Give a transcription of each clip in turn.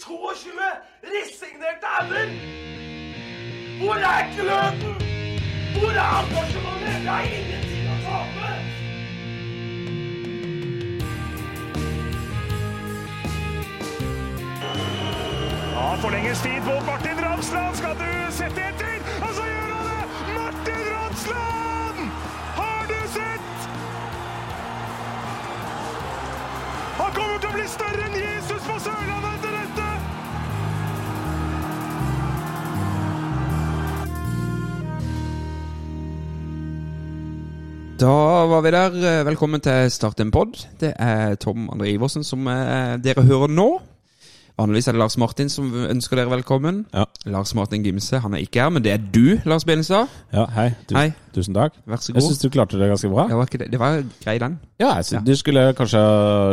22 resignerte ender? Hvor er gløden? Hvor er engasjementet? Det er ingenting å tape! Ja, forlenges tid på Martin Ramsland. Skal du sette etter? Og så gjør han det! Martin Ramsland! Har du sett? Han kommer til å bli større enn Jesus på Sørlandet Da var vi der. Velkommen til Start en pod. Det er Tom André Iversen som eh, dere hører nå. Vanligvis er det Lars Martin som ønsker dere velkommen. Ja. Lars Martin Gimse han er ikke her, men det er du, Lars Benestad. Ja, hei. Tusen, Hei. tusen takk. Vær så god. Jeg syns du klarte det ganske bra. Det var, det. det var grei, den. Ja, jeg synes, Du skulle kanskje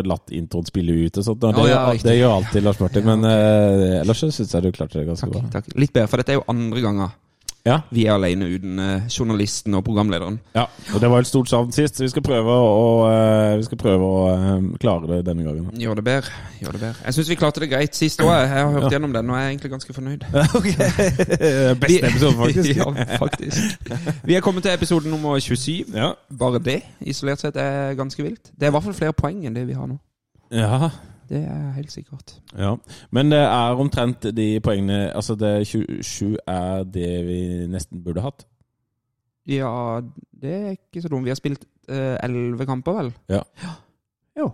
latt introen spille ut og sånt. Det, Å, ja, det gjør alltid Lars Martin, Ja, men uh, ellers så syns jeg du klarte det ganske Takk, bra. takk. Litt bedre, for dette er jo andre ganger Ja, vi er alene uten eh, journalisten og programlederen. ja, og det var et stort savn sist, så vi skal prøve å, eh, vi skal prøve å eh, klare det denne gangen. Gjør det bedre. Gjør det bedre. Jeg syns vi klarte det greit sist òg. Jeg har hørt gjennom den og jeg er egentlig ganske fornøyd. Beste episode, faktisk. ja, faktisk. Vi er kommet til episode nummer 27. Ja. Bare det isolert sett er ganske vilt. Det er i hvert fall flere poeng enn det vi har nå. ja. Det er helt sikkert. Ja, men det er omtrent de poengene Altså, det 27 er det vi nesten burde hatt. Ja, det er ikke så dumt. Vi har spilt eh, elleve kamper, vel? Ja. Jo.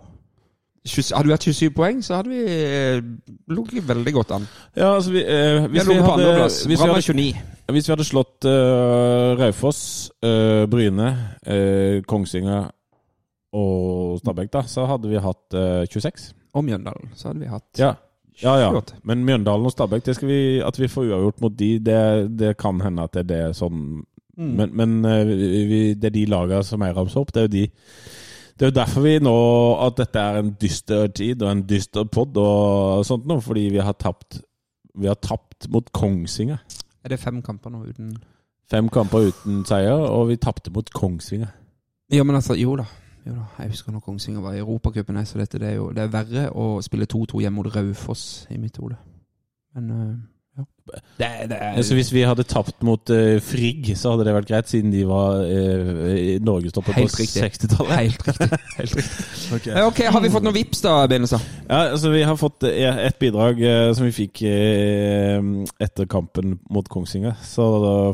20 Hadde vi hatt 27 poeng, så hadde vi eh, ligget veldig godt an. Ja, altså vi, eh, hvis, vi hadde, hvis, vi hadde, hvis vi hadde slått uh, Raufoss, uh, Bryne, uh, Kongsvinger og Stabæk, da, så hadde vi hatt uh, 26. Og Mjøndalen, så hadde vi hatt Ja. Ja, ja. Men Mjøndalen og Stabæk, det skal vi, at vi får uavgjort mot de, det, det kan hende at det, det er sånn Mm. Men, men eh, vi, vi- det er de lagene som jeg ramser opp. Det er jo de det er jo derfor vi nå At dette er en dyster tid og en dyster pod og sånt nå, fordi vi har tapt Vi har tapt mot Kongsvinger. Er det fem kamper nå uten Fem kamper uten seier, og vi tapte mot Kongsvinger. Ja, men altså, jo da. Jo da. Jeg husker når Kongsvinger var i Europacupen, så dette det er jo Det er verre å spille 2-2 hjemme mot Raufoss i mitt hode. Men eh, ja. Det, det er Så hvis vi hadde tapt mot uh, Frigg, så hadde det vært greit, siden de var uh, norgestoppet på 60-tallet. Helt riktig. Helt riktig. okay. ok, Har vi fått noen vips da, Benestad? Ja, altså Vi har fått eh, et bidrag uh, som vi fikk uh, etter kampen mot Kongsvinger. Så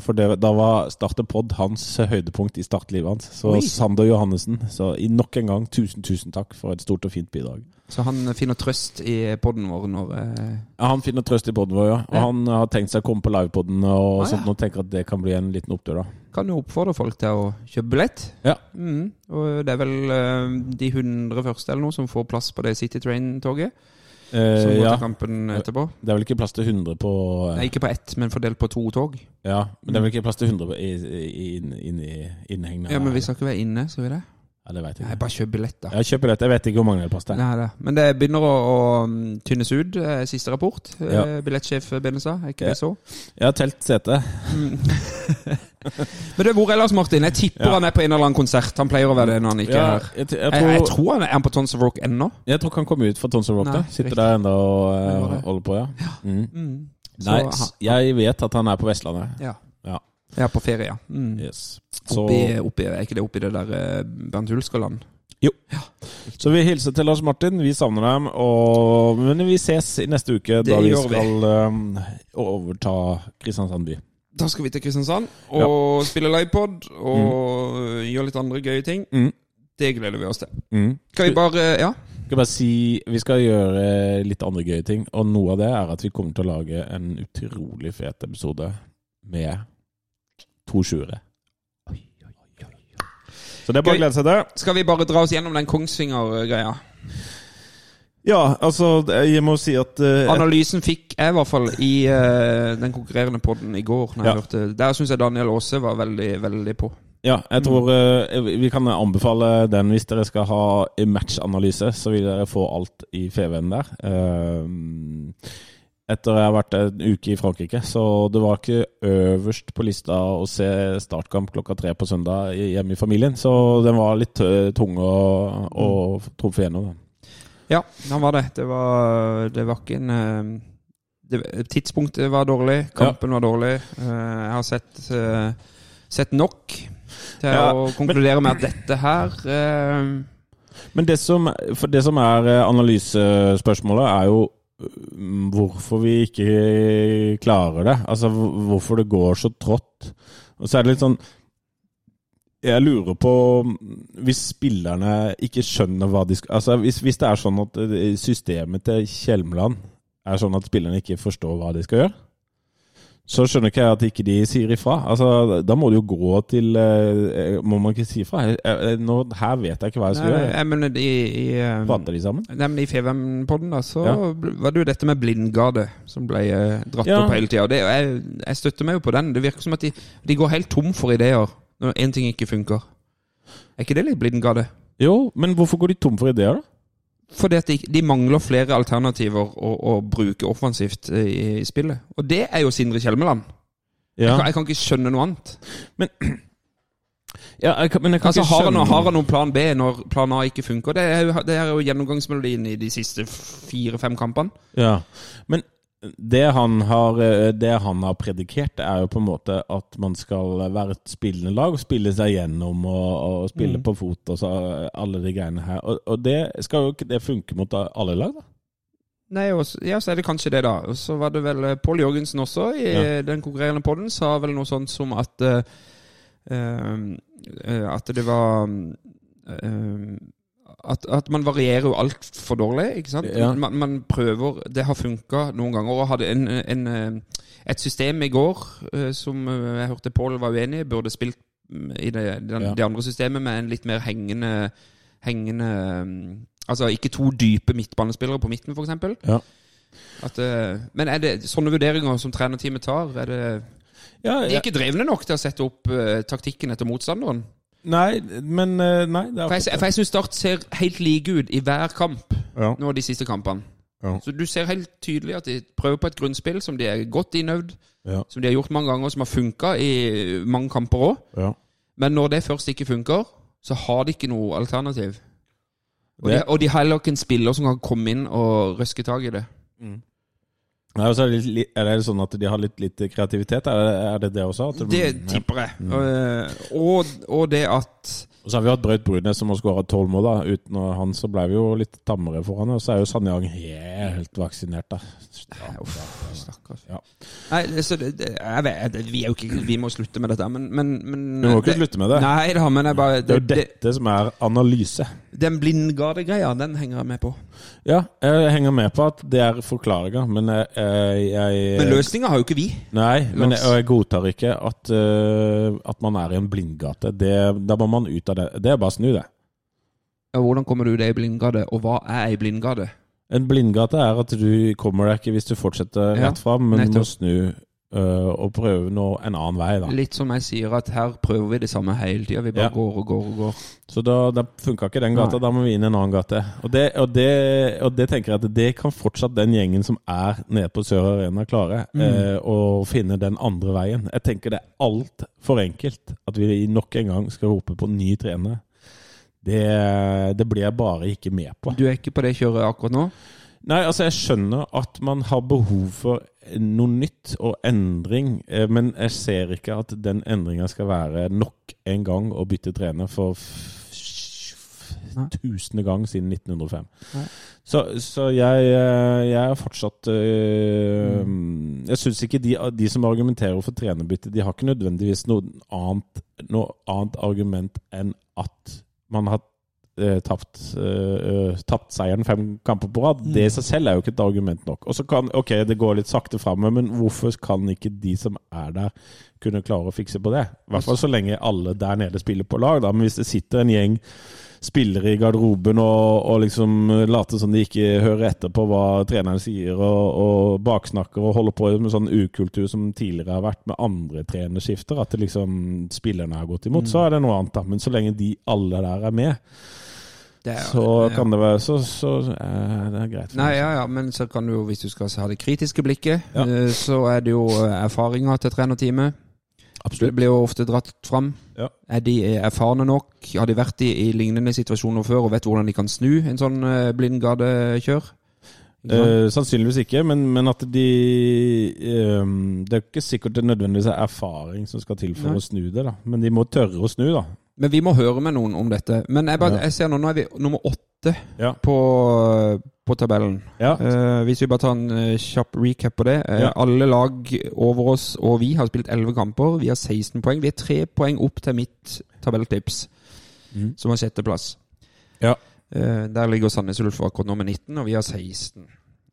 For det, da var Starte Pod hans høydepunkt i startlivet hans. Så Oi. Sander Johannessen, så i nok en gang tusen, tusen takk for et stort og fint bidrag. Så han finner trøst i poden vår når eh, Ja, Han finner trøst i poden vår, ja. Og Ja. han har tenkt seg å komme på livepoden og Ah, sånt, og tenker at det kan bli en liten opptur, da. kan jo oppfordre folk til å kjøpe billett. Ja. Mm. Og det er vel uh, de 100 første eller noe som får plass på det City Train-toget. Som Eh, går ja. til kampen etterpå. Det er vel ikke plass til 100 på eh, Nei, ikke på ett, men fordelt på to tog. Ja, men det er vel ikke plass til 100 på- i, i, inn, inn i innhegnet? Ja, Men vi skal ikke være inne, skal vi det? Ja, det vet jeg Nei, bare kjøp billett, da. Jeg kjøper dette. Jeg vet ikke hvor mange det passer. Nei, det. Men det begynner å, å mm, tynnes ut. eh, Siste rapport. Eh, Ja. Billettsjef Benestad, er ikke Ja. det så? Jeg har telt sete. Men du, hvor ellers, Martin? Jeg tipper Ja. han er på en eller annen konsert. Han pleier å være det når han ikke er her. jeg, jeg, Jeg, tror, jeg tror han er, er han på Tons of Rock ennå. tror ikke han kom ut fra Tons of Rock. Nei, da. Sitter riktig. der ennå og Det eh, var det. holder på, ja. Mm. Mm. Så Nei, han- jeg vet at han er på Vestlandet. Ja. Ja. Ja, på ferie, ja. Mm. Yes. Så, Oppi, oppi, er ikke det oppi det der Bernt Bernt Jo. Ja. så vi hilser til Lars Martin. Vi savner dem. Og, men vi ses i neste uke, da vi skal vi. eh, overta Kristiansand by. Da skal vi til Kristiansand og spille livepod og gjøre litt andre gøye ting. Mm. Det gleder vi oss til. Mm. Skal vi bare Ja? skal bare si Vi skal gjøre litt andre gøye ting, og noe av det er at vi kommer til å lage en utrolig fet episode med to sjuere. Så det er bare å glede seg til. Skal vi bare dra oss gjennom den Kongsvinger-greia? Ja, altså, jeg må si at uh, Analysen fikk jeg i hvert fall i uh, den konkurrerende podden i går. Når jeg Ja. hørte Der syns jeg Daniel Aase var veldig, veldig på. Ja, jeg tror uh, vi kan anbefale den hvis dere skal ha en matchanalyse. Så vil dere få alt i FVN der. Eh, etter jeg har vært en uke i Frankrike, så det var ikke øverst på lista å se startkamp klokka tre på søndag hjemme i familien. Så den var litt tung å, å trumfe gjennom. Ja, den var det. Det var, det var ikke en eh, det, Tidspunktet var dårlig, kampen var dårlig. Eh, Jeg har sett, eh, sett nok til Ja, å konkludere med at dette her Men det som, for det som er analysespørsmålet, er jo mm, hvorfor vi ikke klarer det. Altså hvorfor det går så trått. Og så er det litt sånn Jeg lurer på Hvis spillerne ikke skjønner hva de skal Altså hvis, hvis det er sånn at eh, systemet til Kjelmeland er sånn at spillerne ikke forstår hva de skal gjøre, så skjønner ikke jeg at ikke de sier ifra. Altså, da må det jo gå til eh, Må man ikke si ifra? Nå, her vet jeg ikke hva jeg skal nei, gjøre. jeg mener, i, i, eh, Prater de sammen? Nei, men I Fevem-podden da, så Ja. var det jo dette med blindgade som ble eh, dratt Ja. opp hele tida. Jeg, jeg støtter meg jo på den. Det virker som at de, de går helt tom for ideer når én ting ikke funker. Er ikke det litt blindgade? Jo, men hvorfor går de tom for ideer, da? Fordi at de, de mangler flere alternativer å, å bruke offensivt i, i spillet. Og det er jo Sindre Kjelmeland. Jeg, Ja, kan, jeg kan ikke skjønne noe annet. ja jeg kan, men jeg kan Altså, ikke har han, har han noen plan B når plan A ikke funker? Det er jo, det er jo gjennomgangsmelodien i de siste fire-fem kampene. Ja, men det han, har, eh, det han har predikert, er jo på en måte at man skal være et spillende lag og spille seg gjennom og, og spille Mm. på fot og så alle de greiene her. Og, og det skal jo ikke det funke mot alle lag, da? Nei, også, ja, så er det kanskje det, da. Og så var det vel eh, Pål Jørgensen også, i Ja. eh, den konkurrerende podden, sa vel noe sånt som at uh, eh, At det var eh, at, at man varierer jo altfor dårlig, ikke sant? Ja. Man, man prøver Det har funka noen ganger. Og hadde en, en, eh, et system i går eh, som eh, jeg hørte Pål var uenig i, burde spilt mm, i det, den, Ja. det andre systemet med en litt mer hengende Hengende mm, Altså ikke to dype midtbanespillere på midten, f.eks. Ja. At, men er det sånne vurderinger som trenerteamet tar? Er det, Ja, de er ikke drevne nok til å sette opp uh, taktikken etter motstanderen? Nei, men eh, Nei, det er For jeg, for jeg syns Start ser helt like ut i hver kamp ja. nå de siste kampene. Ja. Så du ser helt tydelig at de prøver på et grunnspill som de er godt innøvd, Ja. som de har gjort mange ganger, som har funka i mange kamper òg. ja. Men når det først ikke funker, så har de ikke noe alternativ. Og, Det- de, og de har heller ikke en spiller som kan komme inn og røske tak i det. Nei, er, det litt, er det sånn at de har litt, litt kreativitet? Er det er det, det også? De- Det. Tipper jeg. Mm. Og, og det at Og så har vi hatt Braut Brunes som har skåra tolv mål. da Uten han så ble vi jo litt tammere foran. Og så er jo Sanjang helt vaksinert, da. Uff, stakkars. Ja. Nei, så det, det, jeg vet, vi er jo ikke Vi må slutte med dette, men, men, men Du må ikke slutte med det. Nei da, men jeg bare Det er jo det, det, dette som er analyse. Den blindgardegreia, den henger jeg med på. Ja, jeg henger med på at det er forklaringa, men jeg, jeg, Men løsninga har jo ikke vi. Nei, men jeg, og jeg godtar ikke at, øh, at man er i en blindgate. Det, da må man ut av det. Det er bare å snu det. Ja, hvordan kommer du deg i blindgate, og hva er ei blindgate? En blindgate er at du kommer deg ikke hvis du fortsetter rett fram, men du må snu øh, og prøve noe en annen vei. da. Litt som jeg sier, at her prøver vi det samme hele tida. Vi bare Ja. går og går og går. Så da, da funka ikke den gata, Nei. da må vi inn en annen gate. Og det, og, det, og det tenker jeg at det kan fortsatt den gjengen som er nede på Sør Arena klare, Mm. Uh, å finne den andre veien. Jeg tenker det er altfor enkelt at vi nok en gang skal rope på ny trener. Det, det blir jeg bare ikke med på. Du er ikke på det kjøret akkurat nå? Nei, altså jeg skjønner at man har behov for noe nytt og endring, eh, men jeg ser ikke at den endringa skal være nok en gang å bytte trener for tusende gang siden 1905. Så, så jeg, eh, jeg er fortsatt øh, Jeg syns ikke de, de som argumenterer for trenerbytte, de har ikke nødvendigvis noe annet, noe annet argument enn at man har eh, tapt, eh, eh, tapt seieren fem kamper på rad. Det i seg selv er jo ikke et argument nok. Og så kan, ok, det går litt sakte framover, men hvorfor kan ikke de som er der, kunne klare å fikse på det? I hvert fall så lenge alle der nede spiller på lag. Da. Men hvis det sitter en gjeng spillere i garderoben og, og liksom later som de ikke hører etter på hva treneren sier, og, og baksnakker og holder på med sånn ukultur som tidligere har vært med andre trenerskifter, at det liksom spillerne har gått imot, så er det noe annet. da. Men så lenge de alle der er med, er- så kan det være Så, så er det greit. for Nei, ja, ja, men så kan du jo, hvis du skal ha det kritiske blikket, Ja. eh, så er det jo erfaringer erfaringa til trenerteamet. Det blir jo ofte dratt fram. Ja. Er de erfarne nok? Har de vært i, i lignende situasjoner før og vet hvordan de kan snu en sånn blindgadekjør? Ikke? Eh, sannsynligvis ikke, men, men at de eh, Det er ikke sikkert det nødvendigvis er erfaring som skal til for Nei. å snu det, da. Men de må tørre å snu, da. Men vi må høre med noen om dette. Men jeg, bare, jeg ser nå, nå er vi nummer åtte Ja. på, på tabellen. Ja. Eh, hvis vi bare tar en eh, kjapp recap på det. Eh, Ja. Alle lag over oss og vi har spilt 11 kamper. Vi har 16 poeng. Vi er tre poeng opp til mitt tabelltips, Mhm. som har sjetteplass. Ja. Eh, der ligger Sandnes Ulf akkurat nå med 19, og vi har 16.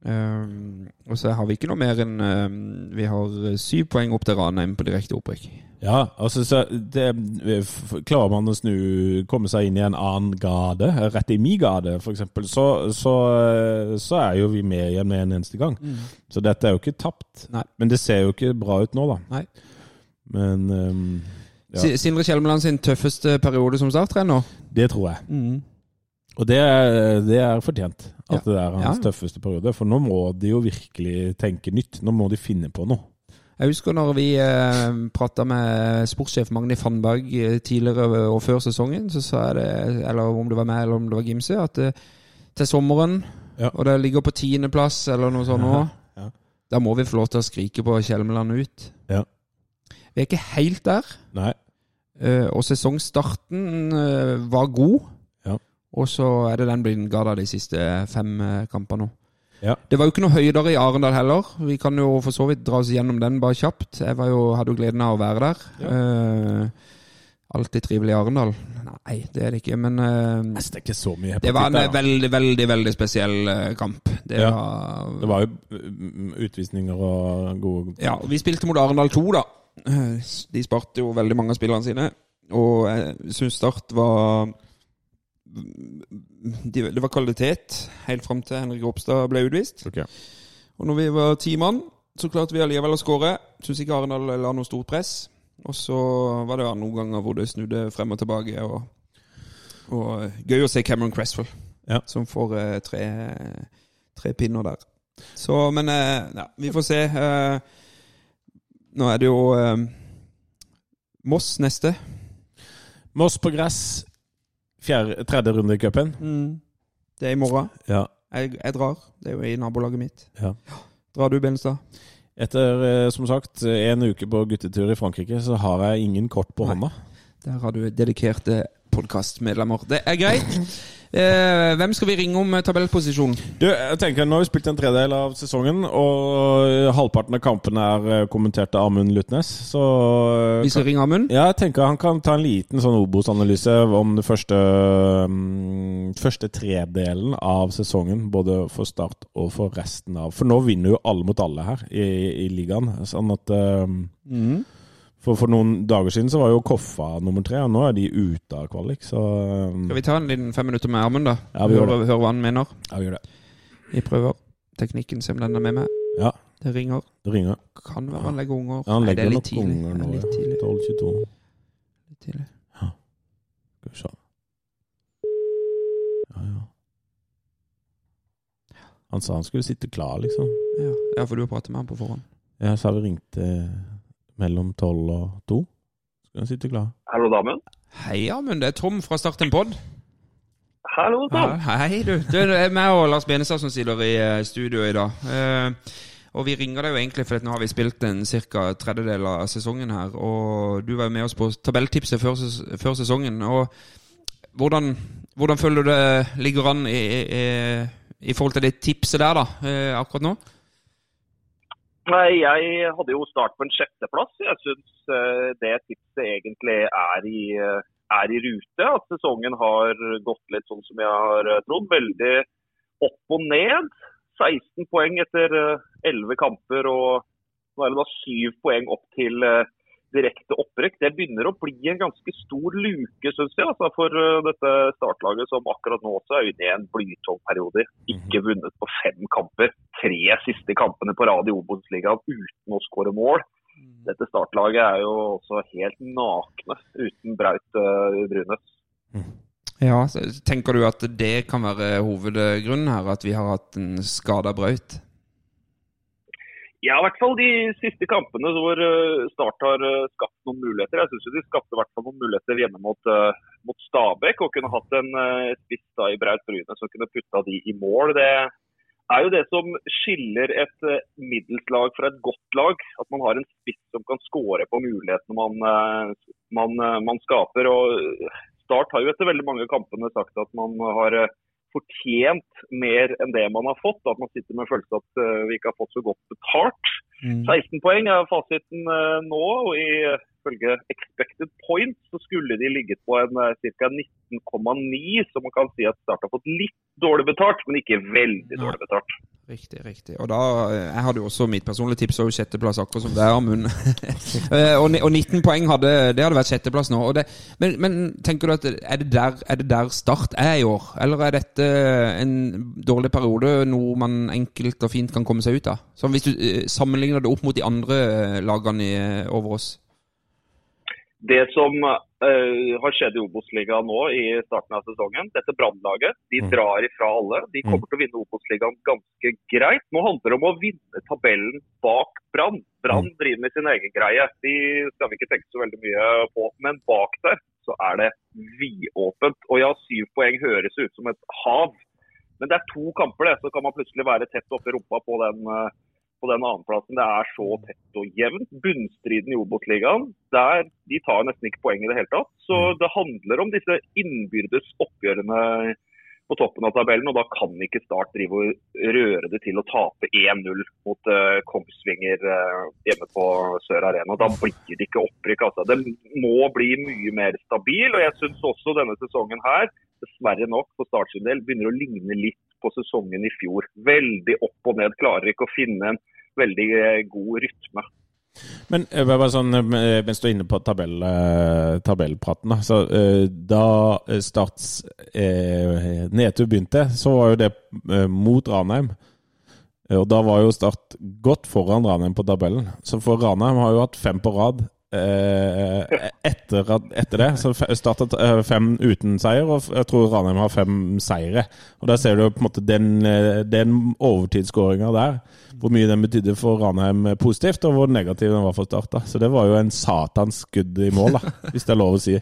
Um, og så har vi ikke noe mer enn um, Vi har syv poeng opp til Ranheim på direkte opprykk. Ja, altså så det, Klarer man å snu, komme seg inn i en annen gade, rett i min gade f.eks., så, så, så er jo vi med igjen med en eneste gang. Så dette er jo ikke tapt. Nei. Men det ser jo ikke bra ut nå, da. Nei. Men um, Ja. Sindre Kjelmeland sin tøffeste periode som starttrener. det tror jeg. Og det er, det er fortjent at Ja. det er hans Ja. tøffeste periode. For nå må de jo virkelig tenke nytt. Nå må de finne på noe. Jeg husker når vi eh, prata med sportssjef Magni Fannberg eh, tidligere og før sesongen, så sa jeg det, eller om det var meg eller om det var Gimse, at eh, til sommeren, Ja. og det ligger på tiendeplass eller noe sånt nå, Ja. da må vi få lov til å skrike på Kjelmeland ut. Ja. Vi er ikke helt der, Nei. eh, og sesongstarten eh, var god. Ja. Og så er det den blindgada de siste fem eh, kampene nå. Ja. Det var jo ikke noe høydere i Arendal heller. Vi kan jo for så vidt dra oss gjennom den bare kjapt. Jeg var jo, hadde jo gleden av å være der. Eh, alltid trivelig i Arendal. Nei, det er det ikke, men uh, det ikke så mye det var en der, veldig, veldig veldig spesiell kamp. Det Ja. var, Det var jo mm, utvisninger og gode Ja, og vi spilte mot Arendal 2, da. De sparte jo veldig mange av spillerne sine. Og jeg syns Start var de- Det var kvalitet helt fram til Henrik Ropstad ble utvist. Okay. Og når vi var ti mann, så klarte vi allikevel å skåre. Syns ikke Arendal la noe stort press. Og så var det noen ganger hvor det snudde frem og tilbake. Og, og gøy å se Cameron Cresswell, Ja. som får eh, tre, tre pinner der. Så, men eh, ja, vi får se. Eh, nå er det jo eh, Moss neste. Moss på gress. Fjerde, tredje runde i cupen. Det er i morgen. Ja. Jeg, jeg drar. Det er jo i nabolaget mitt. Ja. Drar du, Benstad? Etter, eh, som sagt, en uke på guttetur i Frankrike, så har jeg ingen kort på Nei. hånda. Der har du dedikerte podkastmedlemmer. Det er greit. Eh, hvem skal vi ringe om eh, tabellposisjon? Du, jeg tenker Nå har vi spilt en tredel av sesongen, og eh, halvparten av kampene er kommentert av Amund Lutnes. Så Vi skal ringe Amund. ja, jeg tenker han kan ta en liten sånn Obos-analyse om det første, mm, første tredelen av sesongen. Både for Start og for resten av For nå vinner jo alle mot alle her i, i ligaen. Sånn at um, Mhm. For, for noen dager siden så var jo Koffa nummer tre, og nå er de ute av kvalik. Så eh, Skal vi ta en liten fem minutter med Ermund, da? Ja, vi gjør det. høre hva han mener. ja, vi gjør det. Vi prøver teknikken, se om den er med meg. Ja, Det ringer. det ringer. Kan være han legger unger. Ja, han Nei, det legger er nok litt tidlig. unger nå. Det er litt tidlig. 12-22. Litt tidlig. Ja. Skal vi se. Ja, ja. Han sa han skulle sitte klar, liksom. Ja. ja, for du har pratet med han på forhånd. Ja, Jeg sa vi ringte mellom tolv og to. Han sitte klar. Hallo, damen. Hei, Amund. Det er Tom fra Start en pod. Hallo, Ja, Tom. hei, du. Det er meg og Lars Benestad som sitter i eh, studio i dag. Eh, og vi ringer deg jo egentlig fordi nå har vi spilt en ca. tredjedel av sesongen her. Og du var jo med oss på tabelltipset før, ses før sesongen. Og hvordan, hvordan føler du det ligger an i, i, i forhold til det tipset der, da, eh, akkurat nå? Nei, jeg hadde jo start på en sjetteplass. Jeg syns eh, det tipset egentlig er i, eh, er i rute. At sesongen har gått litt sånn som jeg har eh, trodd. Veldig opp og ned. 16 poeng etter eh, 11 kamper og nå er det da 7 poeng opp til eh, direkte opprykk. Det begynner å bli en ganske stor luke, synes jeg, altså, for eh, dette startlaget som akkurat nå også er inne i en blytung periode. Ikke vunnet på fem kamper. Tre siste kampene på rad i Obos-ligaen uten å skåre mål. Dette startlaget er jo også helt nakne uten Braut uh, Brunes. Ja, Tenker du at det kan være hovedgrunnen her, at vi har hatt en skada Braut? Ja, i hvert fall de siste kampene hvor eh, Start har eh, skapt noen muligheter. Jeg syns de skapte i hvert fall noen muligheter hjemme mot, uh, mot Stabæk. Og kunne hatt en spiss i Braut Bryne som kunne putta de i mål. Det er jo det som skiller et middels middelslag fra et godt lag. At man har en spiss som kan skåre på mulighetene man, man, man skaper. Og Start har jo etter veldig mange kampene sagt at man har fortjent mer enn det man har fått. At man sitter med følelsen at uh, vi ikke har fått så godt betalt. Mm. 16 poeng er fasiten uh, nå. og Ifølge expected point så skulle de ligget på en ca. 19,9, så man kan si at Start har fått litt dårlig betalt, men ikke veldig dårlig betalt. Riktig, riktig. Og da, Jeg hadde jo også mitt personlige tips over sjetteplass, akkurat som det er, Amund. og 19 poeng hadde, det hadde vært sjetteplass nå. Det, men, men, tenker du at er det, der, er det, der, Start er i år? Eller er dette en dårlig periode, noe man enkelt og fint kan komme seg ut av? Så Hvis du eh, sammenligner det opp mot de andre lagene over oss? Det som uh, har skjedd i Obos-ligaen nå i starten av sesongen, dette Brannlaget, de mm. drar ifra alle. De mm. kommer til å vinne Obos-ligaen ganske greit. Nå handler det om å vinne tabellen bak Brann. Brann mm. driver med sin egen greie. De skal vi ikke tenke så veldig mye på. Men bak der så er det vidåpent. Og ja, syv poeng høres ut som et hav. Men det er to kamper, det. Så kan man plutselig være tett oppi rumpa på den uh, på den annenplassen. Det er så tett og jevnt. Bunnstriden i Obos-ligaen, de tar nesten ikke poeng i det hele tatt. Så mm. det handler om disse innbyrdes oppgjørene på toppen av tabellen. Og da kan ikke Start drive og røre det til å tape 1-0 mot uh, Kongsvinger uh, hjemme på Sør Arena. Da blir det ikke opprykk. Altså. Det må bli mye mer stabil. Og jeg syns også denne sesongen her, dessverre nok for Start sin del, begynner å ligne litt på sesongen i fjor. Veldig opp og ned. Klarer ikke å finne en veldig eh, god rytme. Men eh, bare sånn, eh, mens du er inne på tabell, tabellpraten, så da Starts eh, nedtur begynte, så var jo det mot Ranheim. Og da var jo Start godt foran Ranheim på tabellen. Så for Ranheim har jo hatt fem på rad etter, etter, det så startet eh, fem uten seier, og jeg tror Ranheim har fem seire. Og Der ser du på en måte den, eh, den overtidsskåringa der, hvor mye den betydde for Ranheim positivt, og hvor negativ den var for Start. Så det var jo en satans skudd i mål, da, hvis det er lov å si.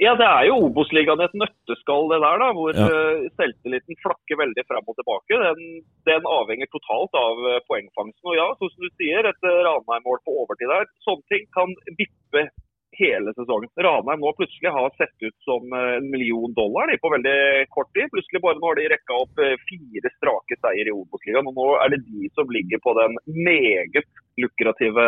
Ja, det er jo Obos-ligaen et nøtteskall, det der. da, Hvor ja. uh, selvtilliten flakker veldig frem og tilbake. Den, den, avhenger totalt av uh, poengfangsten. Og ja, som du sier, et uh, Ranheim-mål på overtid der. Sånne ting kan vippe hele sesongen. Ranheim nå plutselig har sett ut som en million dollar de, på veldig kort tid. Plutselig bare nå har de rekka opp fire strake seier i Obos-ligaen. Og nå er det de som ligger på den meget lukrative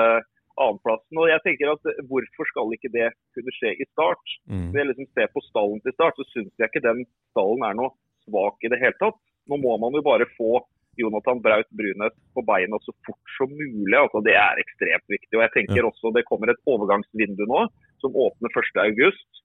annenplassen. Og jeg tenker at Hvorfor skal ikke det kunne skje i start? Mm. Når jeg liksom ser på stallen til start, så syns jeg ikke den stallen er noe svak i det hele tatt. Nå må man jo bare få Jonathan Braut Brunes på beina så fort som mulig. altså Det er ekstremt viktig. og jeg tenker også Det kommer et overgangsvindu nå som åpner 1.8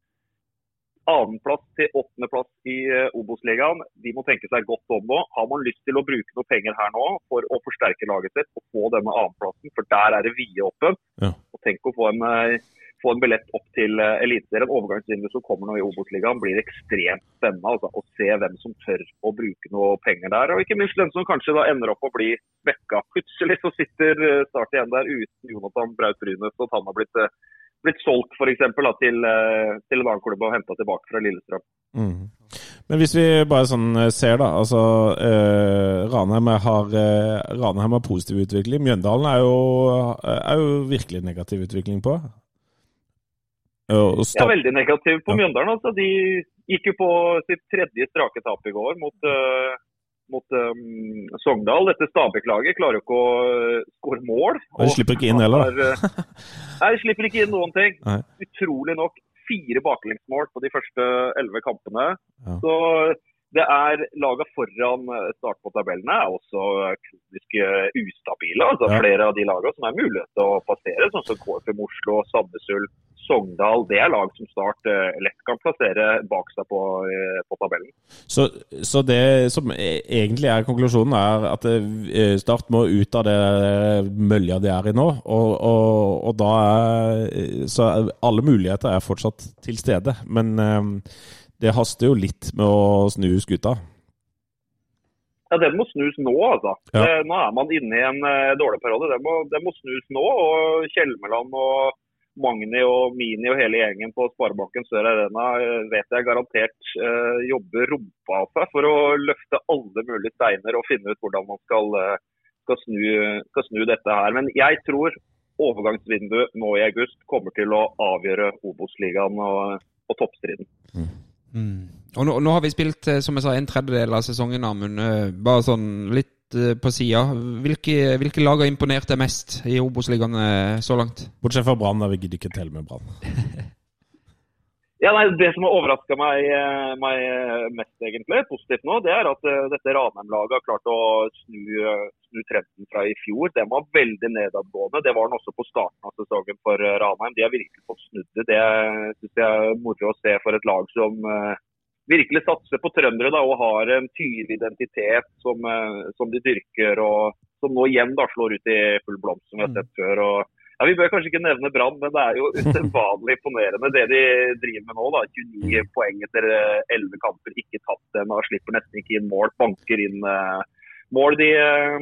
annenplass til åttendeplass i uh, Obos-ligaen. De må tenke seg godt om nå. Har man lyst til å bruke noe penger her nå for å forsterke laget sitt og få denne annenplassen, for der er det vidåpent. Ja. Og tenk å få en, uh, få en billett opp til uh, Eliteserien. Overgangsvinduet som kommer nå i Obos-ligaen blir ekstremt spennende. Altså, å se hvem som tør å bruke noe penger der. Og ikke minst den som kanskje da ender opp å bli vekka. Plutselig så sitter Start igjen der uten Jonathan Braut Brynes, og han har blitt blitt solgt for eksempel, da, til, eh, til en annen klubb og henta tilbake fra Lillestrøm. Mm. Men hvis vi bare sånn eh, ser, da. altså eh, Ranheim, har, eh, Ranheim har positiv utvikling. Mjøndalen er jo, er jo virkelig negativ utvikling på. Ja, veldig negativ på. Mjøndalen. altså. De gikk jo på sitt tredje strake tap i går mot, uh, mot um, Sogndal. Dette Stabæk-laget klarer jo ikke å uh, skåre mål. Og de slipper ikke inn heller? Uh, nei, de slipper ikke inn noen ting. Nei. Utrolig nok fire baklengsmål på de første elleve kampene. Ja. Så det er Laga foran uh, start på tabellene er også kronisk ustabile. altså ja. Flere av de lagene som er mulighet til å passere, sånn som KFM Oslo, Sandnesulf, Sogndal det er lag som Start eh, lett kan plassere bak seg på, eh, på tabellen. Så, så, det som e, egentlig er konklusjonen, er at eh, Start må ut av det mølja de er i nå. Og, og, og da er Så alle muligheter er fortsatt til stede. Men det haster jo litt med å snu skuta. Ja, Den må snus nå, altså. Ja. Eh, Nå er man inne i en eh, dårlig periode. Den må, må snus nå. og Kjelmeland og Magni og Mini og hele gjengen på Sparebanken Sør Arena eh, vet jeg garantert eh, jobber rumpa av seg for å løfte alle mulige steiner og finne ut hvordan man skal, eh, skal, snu, skal snu dette her. Men jeg tror overgangsvinduet nå i august kommer til å avgjøre Obos-ligaen og, og toppstriden. Og nå, nå har vi spilt, eh, som jeg sa, en tredjedel av sesongen, Amund. Eh, Bare sånn litt eh, på sida. Hvilke, hvilke lag har imponert deg mest i Obos-ligaen så langt? Bortsett fra Brann, der vi gidder ikke telle med Brann. Ja, nei, Det som har overraska meg, meg mest, egentlig, positivt nå, det er at dette Ranheim-laget har klart å snu, snu trenden fra i fjor. Den var veldig nedadgående. Det var den også på starten av sesongen for eh, Ranheim. De har virkelig fått snudd det. Det syns jeg er moro å se for et lag som eh, virkelig satser på trøndere da, og har en tydelig identitet som, eh, som de dyrker. og Som nå igjen da slår ut i full blomst, som vi har sett før. og ja, Vi bør kanskje ikke nevne Brann, men det er jo usedvanlig imponerende det de driver med nå. da, 29 poeng etter eh, 11 kamper, ikke tatt en og slipper nesten ikke inn mål. Banker inn eh, mål. De eh,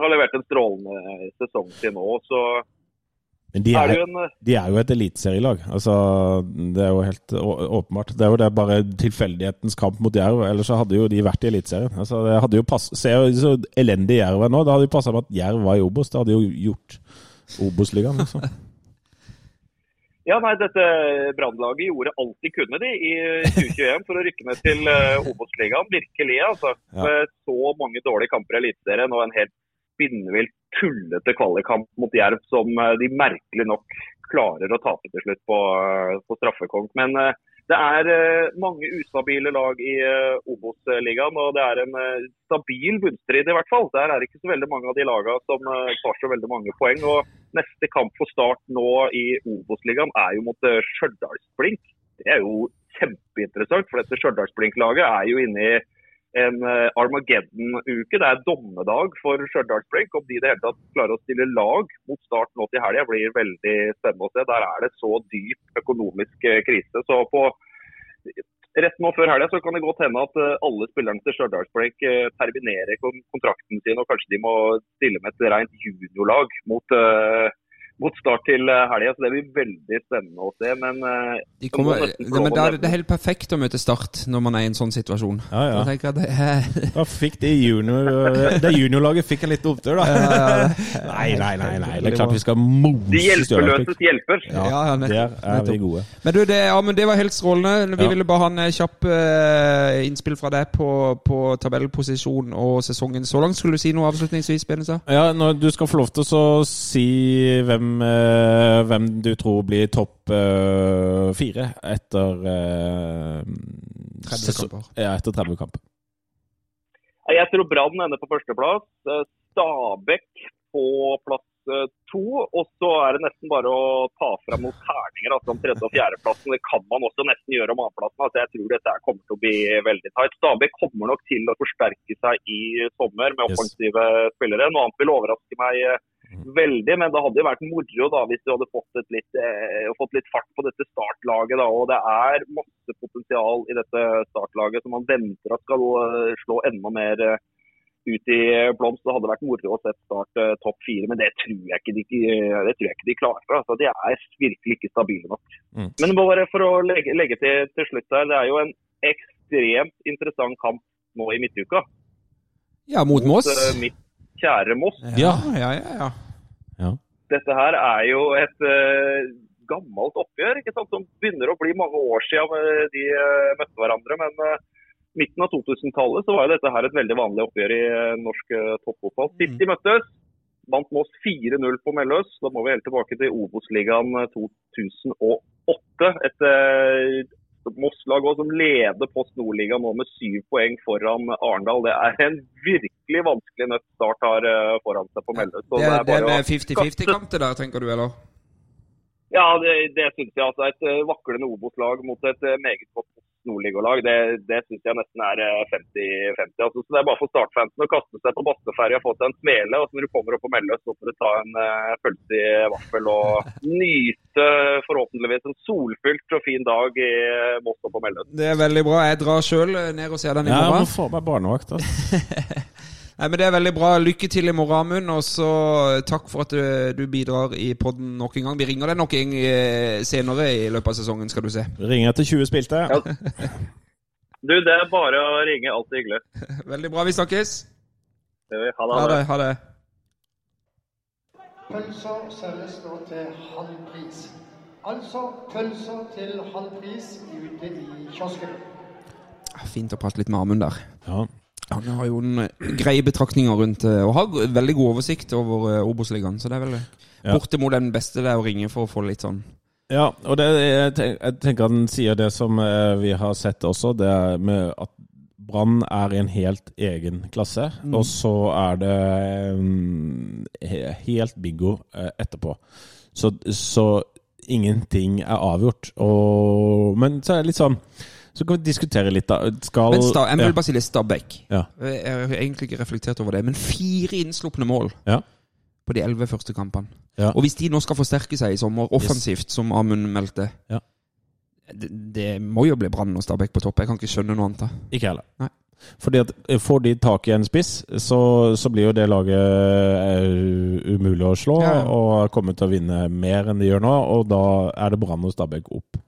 har levert en strålende sesong til nå. så Men de er er, en eh, de er jo et eliteserielag. Altså, det er jo helt åpenbart. Det er jo det bare tilfeldighetens kamp mot Jerv. Ellers så hadde jo de vært i Eliteserien. Altså, det hadde jo pass, Se så elendig Jerv er nå. Det hadde jo passa med at Jerv var i Obos. Det hadde jo gjort Obos-ligaen, liksom. Ja, nei, dette Brannlaget gjorde alt de kunne de i 2021 for å rykke ned til uh, Obos-ligaen. Virkelig, altså. Ja. Med så mange dårlige kamper i Eliteserien og en helt spinnvilt tullete kvalikkamp mot Jerv som eh, de merkelig nok klarer å tape til slutt på, eh, på straffekonk. Men eh, det er eh, mange ustabile lag i eh, Obos-ligaen, og det er en eh, stabil bunnstrid i hvert fall. Der er ikke så veldig mange av de lagene som tar så veldig mange poeng. og Neste kamp for Start nå i Obos-ligaen er jo mot Stjørdals-Blink. Det er jo kjempeinteressant, for dette Stjørdals-Blink-laget er jo inne i en eh, Armageddon-uke. Det er dommedag for Stjørdals-Blink. Om de i det hele tatt klarer å stille lag mot Start nå til helga, blir veldig spennende å se. Der er det så dyp økonomisk eh, krise. Så på Rett nå før helga kan det godt hende at eh, alle spillerne til Stjørdals-Blink eh, terminerer kontrakten sin, og kanskje de må stille med et rent juniorlag mot, mot start til eh, helga. Så det blir veldig spennende å se. Men eh, De kommer, men lov er det, det er helt perfekt å møte Start når man er i en sånn situasjon. Ja, ja. Jeg at det er Da fikk de junior, det juniorlaget fikk en liten opptur, da. Nei, nei, nei. nei. Det er klart vi skal mose de hjelpeløses hjelper. Ja, Ja, ja, nettopp, der er vi gode. Men du, det, ja, men det var helt strålende. Vi Ja. ville bare ha en eh, kjapp uh, innspill fra deg på, på tabellposisjon og sesongen så langt. Skulle du si noe avslutningsvis, Benestad? Ja, nå, Du skal få lov til å så si hvem, eh, hvem du tror blir topp eh, fire etter eh, 30 sesong- kamper. Ja, etter 30 kamper. Jeg tror Brann ender på førsteplass. eh, Stabæk på plass eh, to. Og så er det nesten bare å ta fram noen terninger altså om tredje- og fjerdeplassen. Det kan man også nesten gjøre om annenplassen. Altså, jeg tror dette kommer til å bli veldig tight. Stabæk kommer nok til å forsterke seg i sommer med Yes. offensive spillere. Noe annet vil overraske meg eh, veldig, men det hadde jo vært moro da hvis du hadde fått, et litt, eh, fått litt fart på dette startlaget. da, og Det er masse potensial i dette startlaget som man venter at skal eh, slå enda mer eh, ut i blomst. Det hadde vært moro å se Start eh, topp fire, men det tror jeg ikke de, det tror jeg ikke de klarer. Altså, de er virkelig ikke stabile nok. Mm. Men bare for å legge, legge til til slutt her, det er jo en ekstremt interessant kamp nå i midtuka. Ja, mot Moss. eh, mitt kjære Moss. Ja, ja, ja. ja. Dette her er jo et uh, gammelt oppgjør ikke sant? som begynner å bli mange år siden eh, de uh, møtte hverandre. Men uh, midten av 2000-tallet så var jo dette her et veldig vanlig oppgjør i norsk uh, toppfotball. Sist de møttes, vant Moss 4-0 på Melløs. Da må vi helt tilbake til Obos-ligaen eh, 2008. Et Moss-lag som leder Post Nordligaen nå med syv poeng foran Arendal. Det er en virkelig vanskelig nøtt Start har eh, foran seg på Melløs. Så Det, er- det er med 50-50-kamp det der, tenker du, eller? ja, det, det syns jeg. altså Et eh, vaklende Obos-lag mot et eh, meget godt Nordligalag, det, det syns jeg nesten er eh, 50-50. altså Så Det er bare for startfansen å kaste seg på Bastøferja og få seg en smele. og så Når du kommer opp på Melløs, så får du ta en uh, pølse i vaffel og nyte forhåpentligvis en solfylt og fin dag i eh, Moss og på Melløs. Det er veldig bra. Jeg drar sjøl ned og ser den i Ja, jeg må morgen. få meg barnevakt. Altså. Nei, men Det er veldig bra. Lykke til i morgen, Amund. Og så takk for at du, du bidrar i podden nok en gang. Vi ringer deg nok en gang senere i løpet av sesongen, skal du se. Ringer etter 20 spilte. Ja. Du, det er bare å ringe. Alltid hyggelig. Veldig bra. Vi snakkes. Det vi. Ha det. Ha det. Ha det. Pølser selges nå til halv pris. Altså pølser til halv pris ute i kiosken. Ah, Fint å prate litt med Amund der. Ja. Han har jo en eh, greie betraktninger rundt eh, og har veldig god oversikt over eh, Obos-ligaen. Så det er vel Ja. bortimot den beste det er å ringe for å få litt sånn Ja, og det, jeg, tenk, jeg tenker han sier det som vi har sett også, det er med at Brann er i en helt egen klasse, og så er det mm, helt bingo etterpå. Så, så ingenting er avgjort. Og, men så er det litt sånn Så kan vi diskutere litt, da. Skal Men sta, jeg vil bare si litt Stabæk. ja, Jeg har egentlig ikke reflektert over det, men fire innslupne mål ja, på de elleve første kampene. Ja. Og hvis de nå skal forsterke seg i sommer, offensivt, som Amund meldte Ja. det, det må jo bli Brann og Stabæk på topp. Jeg kan ikke skjønne noe annet. Ikke heller. Nei. Fordi at eh, Får de tak i en spiss, så, så blir jo det laget eh, umulig å slå. Ja. Og kommer til å vinne mer enn de gjør nå, og da er det Brann og Stabæk opp.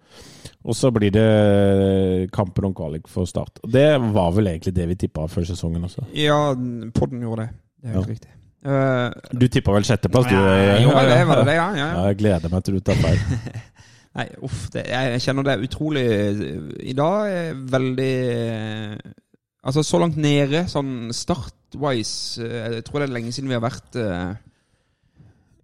Og så blir det kampen om kvalik for Start. Og Det var vel egentlig det vi tippa før sesongen også. Ja, podden gjorde det. Det er helt Ja. riktig. Uh, Du tippa vel sjetteplass, du? ja, eh, jo, det var det, ja. ja, jeg gleder meg til du tar feil. Nei, uff. Det, jeg, kjenner det er utrolig I dag er veldig eh, Altså, så langt nede, sånn start-wise eh, Jeg tror det er lenge siden vi har vært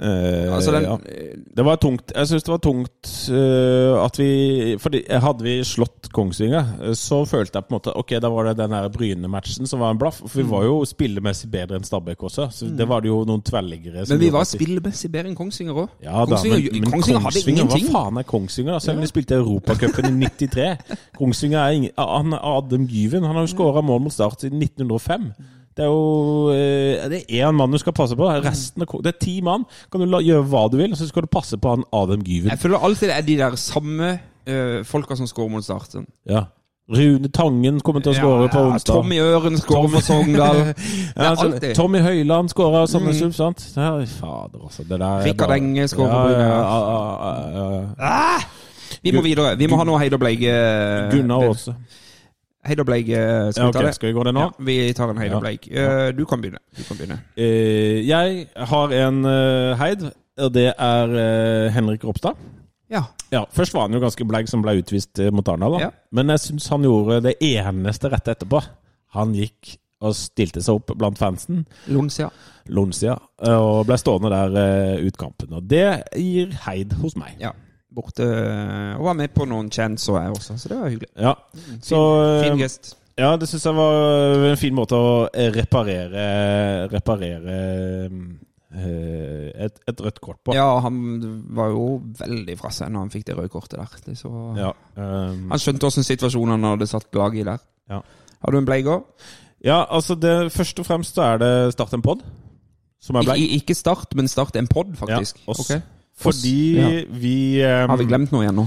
eh, Eh, Altså, den ja. eh, Det var tungt. Jeg syns det var tungt uh, at vi Fordi hadde vi slått Kongsvinger, øh, så følte jeg på en måte Ok, da var det den Bryne-matchen som var en blaff. For vi var jo spillemessig bedre enn Stabæk også. Så det var det jo noen tverrliggere Men vi var spillemessig bedre enn Kongsvinger òg. ja, da, Kongsvinger, men, men Kongsvinger hadde ingenting. Hva faen er Kongsvinger? da? Selv om de spilte Europacupen i 93. Kongsvinger er ingen, han, Adam Gyven han har jo skåra mål mot Start siden 1905. Det er jo eh, Det er én mann du skal passe på. Resten av, Det er ti mann. Kan du la, gjøre hva du vil, og så skal du passe på han Adam Gyven. Jeg føler alltid det er de der samme uh, folka som scorer mot Start. Sånn. Ja. Rune Tangen kommer til å skåre på onsdag. Tommy Øren skårer for Sogndal. Ja, er altså. Tommy Høiland skåra samme Mm. sant? Fader, altså. Det der er Rikard Enge skårer på ja, ja, ja, ja, ja. Vi må videre. Vi må ha noe Heid og Bleik. eh, Gunnar også. Heid og Bleik, eh, skal Ja, vi ta ok, det? Skal vi gå det nå? Ja, vi tar en Heid og Bleik. Eh, Du kan begynne. Du kan begynne. Eh, jeg har en heid, og det er Henrik Ropstad. Ja. Ja, Først var han jo ganske bleik som ble utvist mot Arendal. Ja. men jeg syns han gjorde det eneste rette etterpå. Han gikk og stilte seg opp blant fansen, Lonsia. Lonsia, og ble stående der ut kampen. Og det gir heid hos meg. Ja. Borte eh, og var med på noen chants jeg også, så det var hyggelig. Ja, så Fin fin gest. Ja, det syns jeg var en fin måte å reparere Reparere eh, et, et rødt kort på. Ja, han var jo veldig fra seg når han fikk det røde kortet der. Så... Ja, um... Han skjønte åssen situasjonen han hadde satt laget i der. Ja. Har du en bleik òg? ja, altså det, først og fremst så er det Start en pod. Ikke Start, men Start en pod, faktisk. Ja, oss. Ok. Fordi Ja. vi um, Har vi glemt noe igjen nå?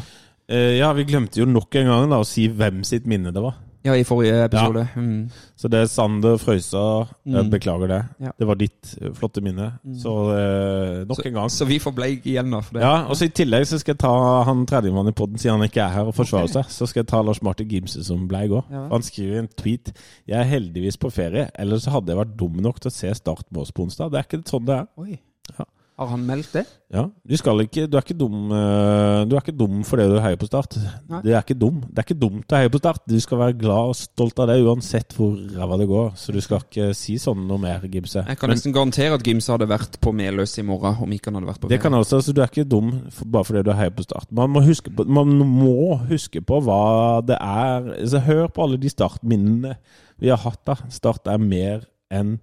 Uh, ja, vi glemte jo nok en gang da, å si hvem sitt minne det var. Ja, i forrige episode. Mm. Så det er Sander Frøysa. Jeg Mm. beklager det. Ja. Det var ditt eh, flotte minne. Så eh, nok en gang. Så vi får bleik igjen, da. For det. Ja, og så I tillegg så skal jeg ta han tredjemann i poden, siden han ikke er her og forsvarer okay. seg. Så skal jeg ta Lars Martin Gimse som bleik òg. Ja. Han skriver i en tweet Jeg er heldigvis på ferie, ellers hadde jeg vært dum nok til å se Start med oss på onsdag. Det er ikke sånn det er. Oi. Ja. Har han meldt det? Ja, du, skal ikke, du, er ikke dum, eh, du er ikke dum fordi du heier på Start. Nei. Det er ikke dum. Det er ikke dumt å heie på Start. Du skal være glad og stolt av det uansett hvor ræva det går. Så du skal ikke si sånn noe mer, Gimse. Jeg kan Men- nesten garantere at Gimse hadde vært på Meløs i morgen om ikke han hadde vært på Det kan også, så Du er ikke dum for, bare fordi du heier på Start. Man må, huske på, man må huske på hva det er altså, Hør på alle de startminnene vi har hatt. da Start er mer enn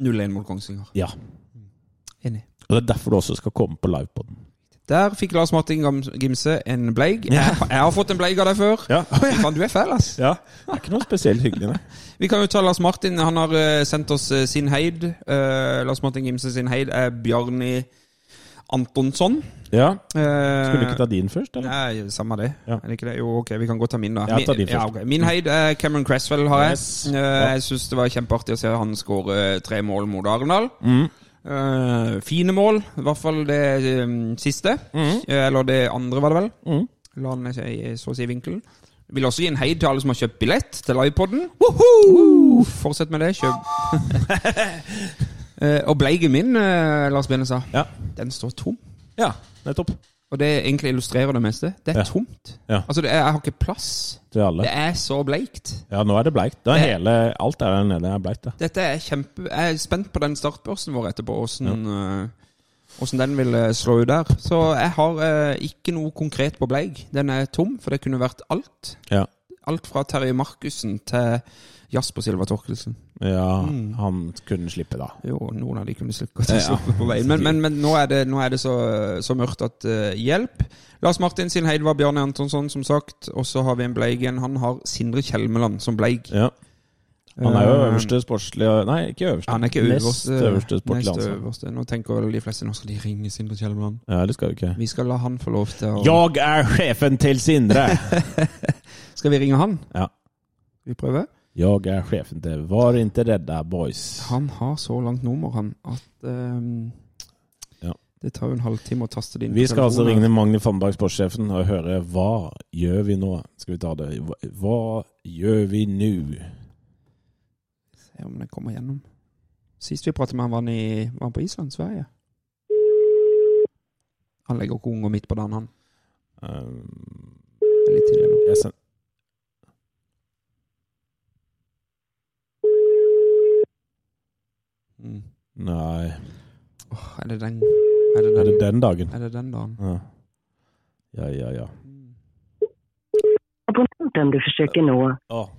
0-1 mot Kongsvinger. Ja. Og Det er derfor du også skal komme på livepoden. Der fikk Lars Martin Gimse en bleik. Jeg, jeg har fått en bleig av deg før. Ja. Faen, du er fæl, ass. ja. Det er ikke noe spesielt hyggelig, nei. Vi kan jo ta Lars Martin. Han har eh, sendt oss eh, sin heid. Uh, Lars Martin Gimse sin heid er Bjarni Antonsson. Ja. Skulle du ikke ta din først, eller? Nei, samme det. Ja. Det ikke det? Jo, ok, vi kan godt ta min, da. Ja, ta din først. ja, okay. Min heid er Cameron Cresswell, har jeg. Yes. Jeg syns det var kjempeartig å se han skåre tre mål mot Arendal. Mm. Eh, fine mål, i hvert fall det um, siste. Mm. Eh, eller det andre, var det vel. Mm. La han seg i så å si vinkelen. Vil også gi en heid til alle som har kjøpt billett til livepoden. Uh, Fortsett med det. Kjøp. uh, og bleigen min, eh, Lars Bene sa, Ja. den står tom. ja, nettopp. Og det egentlig illustrerer det meste. Det er Ja. tomt. Ja. Altså, det er, jeg har ikke plass. Til alle. Det er så bleikt. Ja, nå er det bleikt. Da er Det- hele, alt der nede er bleikt, det. Dette er kjempe Jeg er spent på den startbørsen vår etterpå, åssen eh, åssen den vil eh, slå ut der. Så jeg har eh, ikke noe konkret på Bleik. Den er tom, for det kunne vært alt. Ja. Alt fra Terje Markussen til Jasper Silva Torkelsen. Ja, Mm. han kunne slippe, da. Jo, noen av de kunne slippe Ja. slippe på veien. Men, men, men nå er det, nå er det så, så mørkt at uh, hjelp. Lars Martin sin heid var Bjarne Antonsson, som sagt. Og så har vi en bleig igjen. Han har Sindre Kjelmeland som bleig. Ja. Han er jo Eh, øverste sportslige Nei, ikke øverste. Han er ikke Nest øverste. sportlige nest øverste. Nå tenker vel de fleste nå skal de ringe Sindre Kjelmeland. Ja, det skal vi ikke. Vi skal la han få lov til å Jeg er sjefen til Sindre! Skal vi ringe han? Ja. Vi prøver? Jeg er sjefen til Var ikke redda, boys. Han har så langt nummer, han, at um, Ja. Det tar jo en halvtime å taste det inn. Vi skal altså ringe Magne Fannberg, sportssjefen, og høre hva gjør vi nå? Skal vi ta det? Hva, gjør vi nå? Se om det kommer gjennom. Sist vi pratet med han, var han, i, var han på Island? Sverige? Han legger ikke unger midt på dagen, han. Um, litt tidlig nå. jeg send... Mm. Nei Oh, er det den Er det Er det den dagen? er det den dagen? Ja, ja, ja. ja. Abonnenten du forsøker nå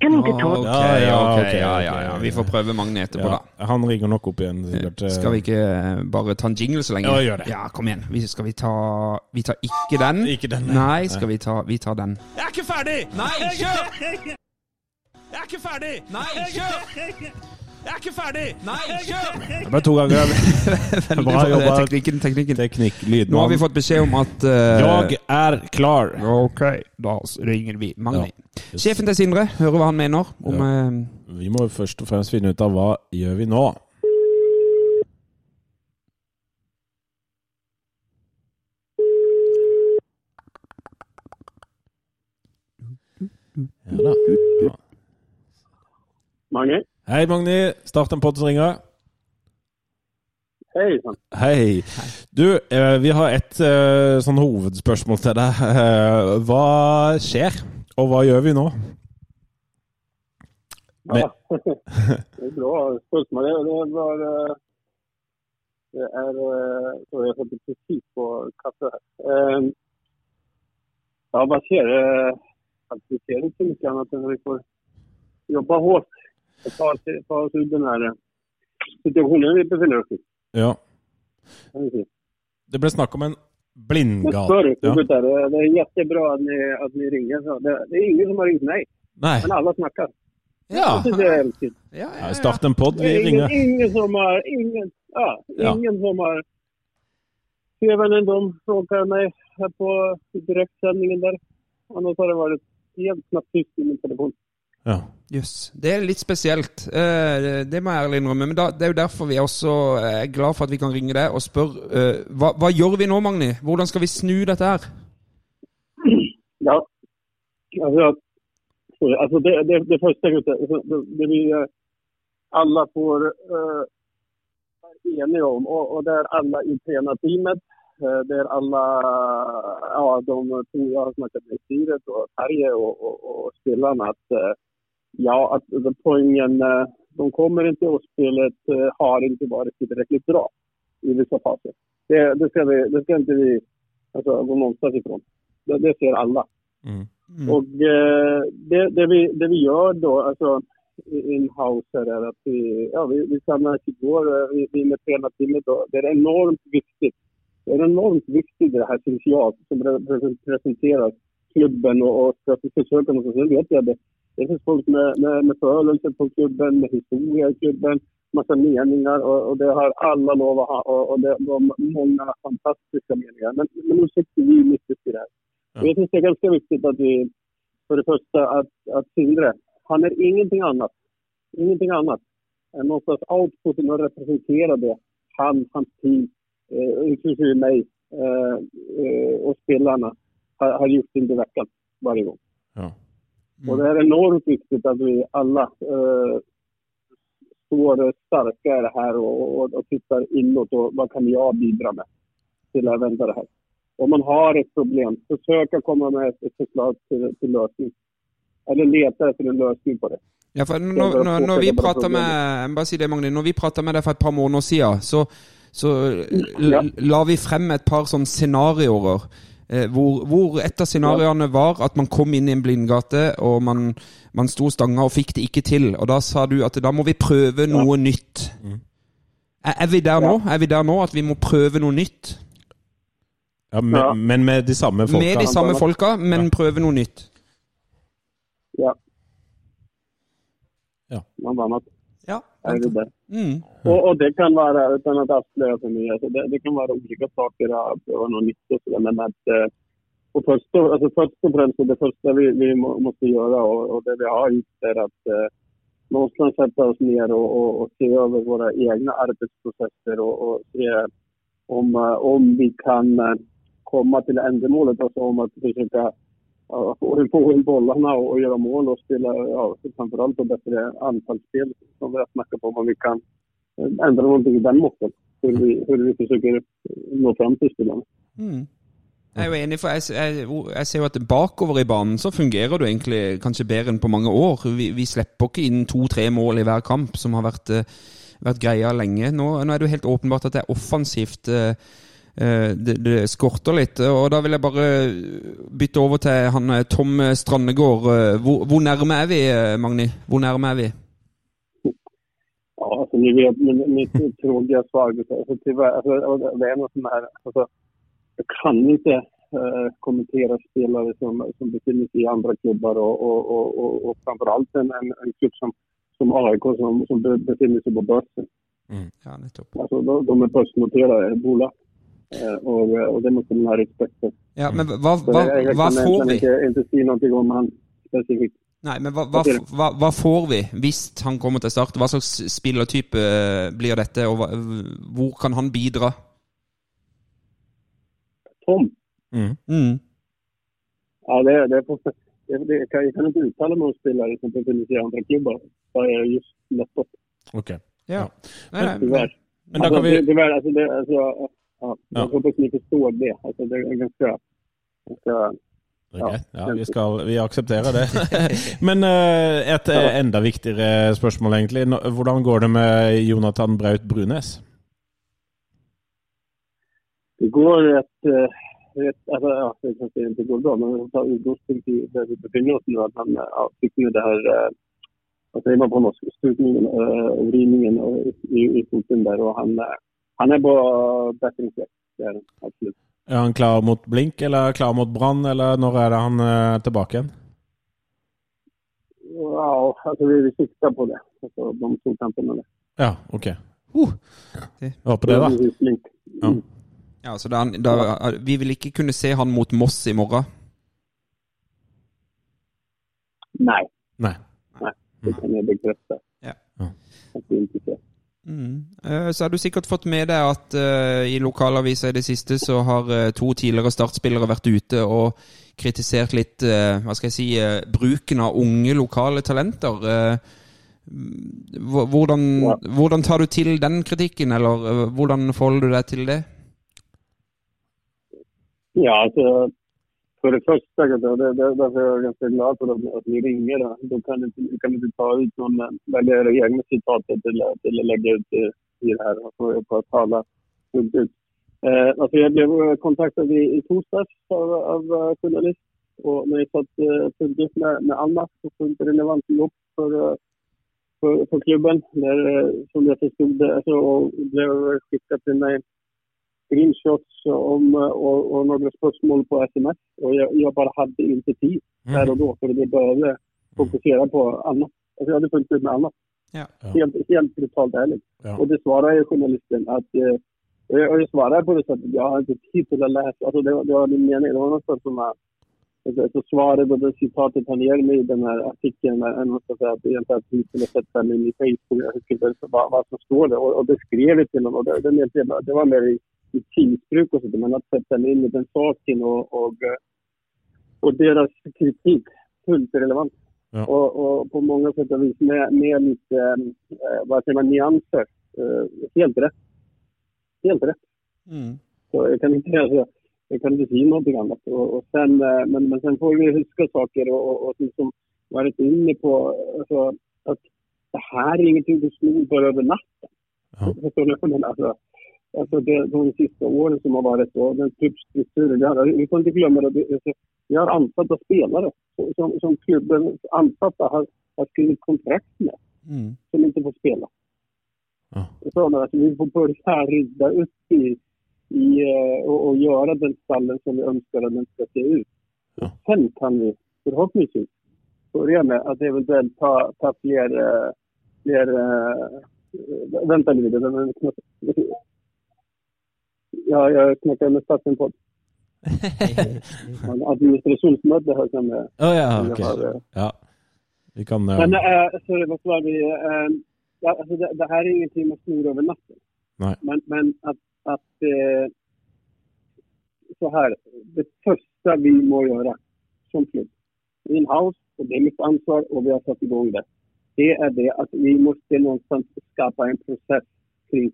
kan ikke ta okay, Ja, ja, ok, ok, ja, ja, ja. Vi får prøve Magne etterpå, Ja, da. han ringer nok opp igjen. Sikkert. eh, Skal vi ikke eh, bare ta en jingle så lenge? Ja, gjør det. Ja, kom igjen. Vi, skal vi ta Vi tar ikke den. Ikke den, nei. Nei, skal vi ta Vi tar den. Jeg er ikke ferdig! Nei, kjør! Jeg er ikke ferdig! Nei, kjør! Jeg er ikke ferdig! Nei, kjør! Det ble to ganger. Veldig Bra jobba. Teknikken, teknikken. Teknikk, lydmann. Nå har vi fått beskjed om at uh, Jeg er klar. Ok, da ringer vi Magne. Yes. Sjefen til Sindre, hører hva han mener om eh, Vi må jo først og fremst finne ut av hva gjør vi nå. Ja da. Ja. Mange. Hei, Magni. Start en podd som ringer. Hei. Hei. Du, eh, vi har et eh, sånn hovedspørsmål til deg. Eh, Hva skjer, og hva gjør vi nå? Ja. det er bra spørsmål. Det, var eh, Det er har jeg satte presis på kaffe her. Ja, hva skjer? Det skjer ikke mye annet enn vi får jobbe hardt ta oss, ta oss ut den her eh, situasjonen vi befinner oss i. Ja. Det ble snakk om en blindgate. sorry, Ja. det, er det at jättebra att ni, att ni ringer. Så det, det är ingen som har ringt mig, Nei. men alla snackar. Ja. Det är ja, ja, Ja. Start en podd, vi ingen, ringer. ingen som har... Ingen, ja, Ja. som har... Även de frågar mig här på direktsändningen där. Annars har det varit helt knappt tyst i min telefon. Ja. Jøss. Det er litt spesielt. Eh, det- må jeg ærlig innrømme. Men da, det er jo derfor vi er også er glad for at vi kan ringe deg og spørre eh, hva, hva gjør vi nå, Magni? Hvordan skal vi snu dette her? Ja, altså, sorry, alltså det, det, det första alltså, det, det vi alle får uh, er enige om og, og det er alle i trenerteamet Eh, det er alle ja de to jeg har snakket med styret og Terje og, og, og spillerne, at eh, ja, at poängen, eh, de kommer inte och spelet eh, har inte varit tillräckligt bra i vissa faser. Det, det, ska, vi, det ska inte vi alltså, gå någonstans ifrån. Det, det ser alla. Mm. Och eh, det, det, vi, det vi gör då, alltså in-house är att vi, ja, vi, vi samlas igår, vi, vi med tränarteamet då. Det är enormt viktigt. Det är enormt viktigt det här syns jag, som presenteras klubben och, och ska försöka något. Sen vet jag det. Det finns folk med, med, med förelse på klubben, med historia i klubben. massa meningar och, och det har alla lov att ha och, och det var många fantastiska meningar. Men, men nu sitter vi mitt uppe i det. Och jag tycker det är ganska viktigt att vi, för det första, att, att Sindre, han är ingenting annat, ingenting annat än någon slags output som representerar det. Han, hans team, eh, inklusive mig eh, eh, och spelarna har, har gjort under veckan varje gång. Ja. Och det är enormt viktigt att vi alla eh, står starka i det här och, och, och tittar inåt och vad kan jag bidra med till att vända det här. Om man har ett problem, försöka komma med ett, förslag till, till lösning. Eller leta efter en løsning på det. Ja, for når, når, når vi prater med si det, Magni, når vi pratet med deg for et par måneder siden, så, så la vi frem et par sånne scenarioer. Eh, hvor, hvor et av scenarioene var at man kom inn i en blindgate, og man, man sto stanga og fikk det ikke til. Og da sa du at da må vi prøve noe nytt. Er, er vi der nå? Er vi der nå at vi må prøve noe nytt? Ja, men, Ja. men med de samme folka. Med de samme folka, men prøve noe nytt. Ja. Ja. Ja. Er det där. Mm. Og, og, det kan være uten at att avslöja for mye, altså det, det kan være ulike saker pröva noe nytt sådär. Men at, eh, og först, och, alltså först och främst, det første vi, vi må, gjøre, og, og det vi har gjort er at uh, någonstans sätta oss ned og, og, og, se over våre egne arbeidsprosesser og, se om, eh, om vi kan komme til endemålet. altså om försöka ja, få, in bollarna och, göra mål och spela ja, framförallt bättre anfallsspel som vi har snackat om. Om vi kan eh, ändra någonting i den måten. Hur vi, hur vi försöker nå fram til spelarna. Mm. Jeg er jo enig, for jeg, jeg, jeg ser jo at bakover i banen så fungerer du egentlig kanskje bedre enn på mange år. Vi, vi slipper ikke inn to-tre mål i hver kamp, som har vært, eh, vært greia lenge. Nå, nå er det jo helt åpenbart at det er offensivt. eh, eh, Det, det skorter litt. Og da vil jeg bare bytte over til han eh, Tom Strandegård. Eh, Hvor, hvor nærme er vi, eh, Magni? Hvor nærme er vi? Ja, altså, ni vet min- mitt tråkiga svar. Alltså, tyvärr, alltså, det är något som här, alltså, jag kan inte eh, kommentera spelare som, som befinner sig i andra klubbar och, och, och, och, och framförallt en, en, en klubb som, som AIK som, som befinner sig på börsen. Ja, nettopp. Alltså, de, de är börsnoterade bolag. Eh, och, och det måtte man ha respekt for. Ja, men hva, hva, jeg, hva får vi? Ikke, ikke si noe om han spesifikt. Nei, men hva, hva, hva, hva får vi hvis han kommer til start? Hva slags spillertype eh, blir dette, og hva, hvor kan han bidra? Tom? Mm. Mm. Ja, det, det, er på, det, det jeg kan, ikke kan inte uttala mig om spillere som finnes i andre klubber. Da er jeg just nettopp, Ok. Ja. Nei, nei, men, Men da alltså, kan vi det, tyvärr, alltså, det, alltså, ja, Ja. Jag hoppas ni förstår det. Altså, det er ganske, ganske Okay. Ja, vi, skal, vi aksepterer det. Men eh, et eh, enda viktigere spørsmål, egentlig. Hvordan går det med Jonathan Braut Brunes? det går et, et altså, alltså, ja, det går bra, men utgångspunkt i där vi befinner oss nå, at han ja, fikk med det her Hva sier man på norsk? Stukningen, og vridningen eh, i, i foten der. og han, eh, han er på bättringsväg. Det er han, absolutt. Er han klar mot blink, eller klar mot brann, eller når er det han eh, er tilbake igjen? Ja, altså vi, sikter på det. Altså, de to kampene. med det. Ja, ok. Uh. Håper det, da. Blink. Ja. Ja, så den, da, vi vil ikke kunne se han mot Moss i morgen. Nei. Nei. Nei. det kan jeg bekrefte. Ja. Ja. Att vi inte ser. Mm. Eh, Så har du sikkert fått med deg at uh, i lokalavisa i det siste så har uh, to tidligere startspillere vært ute og kritisert litt uh, hva skal jeg si, bruken av unge lokale talenter. Hvordan, hvordan tar du til den kritikken, eller hvordan forholder du deg til det? Ja, alltså för det första, det, det, därför är jag ganska glad för att, att ni ringer. Då, då kan inte, kan inte ta ut någon, eh, välja era egna citat till, till att lägga ut i, i det här. Och få att tala fullt ut. Eh, alltså jag blev eh, kontaktad i, i torsdags av, av eh, journalist. Och när jag satt eh, fullt med, med Anna, så fullt relevant jobb för, eh, för, för klubben. Där, eh, som jag förstod det, alltså, och blev skickat till mig screenshots om, og, og, noen spørsmål på sms. Og jeg, jeg bare hadde ikke tid der og da, for jeg burde fokusere på annet. Altså, jeg hadde fulgt ut med annet. Ja. Helt, helt brutalt ærlig. Ja. Og det svarer journalisten at Og jeg svarer och jag på det at jeg har ikke tid til å lese. Altså, det, var- det var min mening. Det var noe som var så, så svaret og det citatet han gir meg i denne artikkelen, artikeln noe jag inte har tid til å sette meg inn i Facebook. Jag skriver hva, hva som står där og det skrev jeg til honom. Det, det, det, det var mer i, i tidsbruk och sånt, men att sätta mig in i den saken och, och, eh, och deras kritik fullt relevant. Ja. Och, och på många sätt och vis med, med lite, eh, vad säger man, nyanser. Eh, helt rätt. Helt rätt. Mm. Så jag kan inte, alltså, jag kan inte säga någonting annat. Och, och sen, eh, men, men sen får vi huska saker och, och, och liksom varit inne på alltså, att det här är ingenting du snor bara över natten. Ja. Förstår du? Men Alltså, alltså det, de siste åren som har vært og den klubbstrukturen. Vi, får ikke glömma det. vi har ansatte spelare som, som, klubben ansatte har, har skrevet kontrakt med Mm. som ikke får spela. Ja. Sånn at vi får börja rydda upp i, i, og, og, gjøre den stallen som vi ønsker at den skal se ut. Ja. Sen kan vi forhåpentligvis börja med att eventuellt ta, ta flere, flere fler uh, vänta lite. den- Ja, jag snackar med staten på här som eh, Å ja, som ok. jag har eh, Ja. Vi kan uh... Men uh, sorry, vad var det? Uh, ja, alltså det, det här är ingenting man snor över natten. Nej. Men, men att, att uh, så här, det första vi må göra som klubb, in-house, och det är mitt ansvar och vi har satt igång det. Det är det att vi måste någonstans skapa en process kring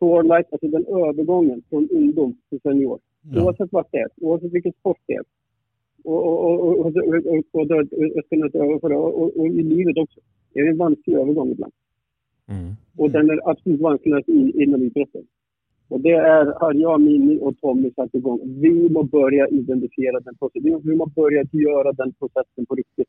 core life, alltså den övergången från ungdom till senior. Ja. Oavsett vad det är, oavsett vilken sport det är. Och, och, och, och, och, i livet också. Det är en vansklig övergång ibland. Mm. Och den är absolut vanskligast inom idrotten. Och det är, har jag, Mini och Tommy satt igång. Vi må börja identifiera den processen. Vi må börja göra den processen på riktigt.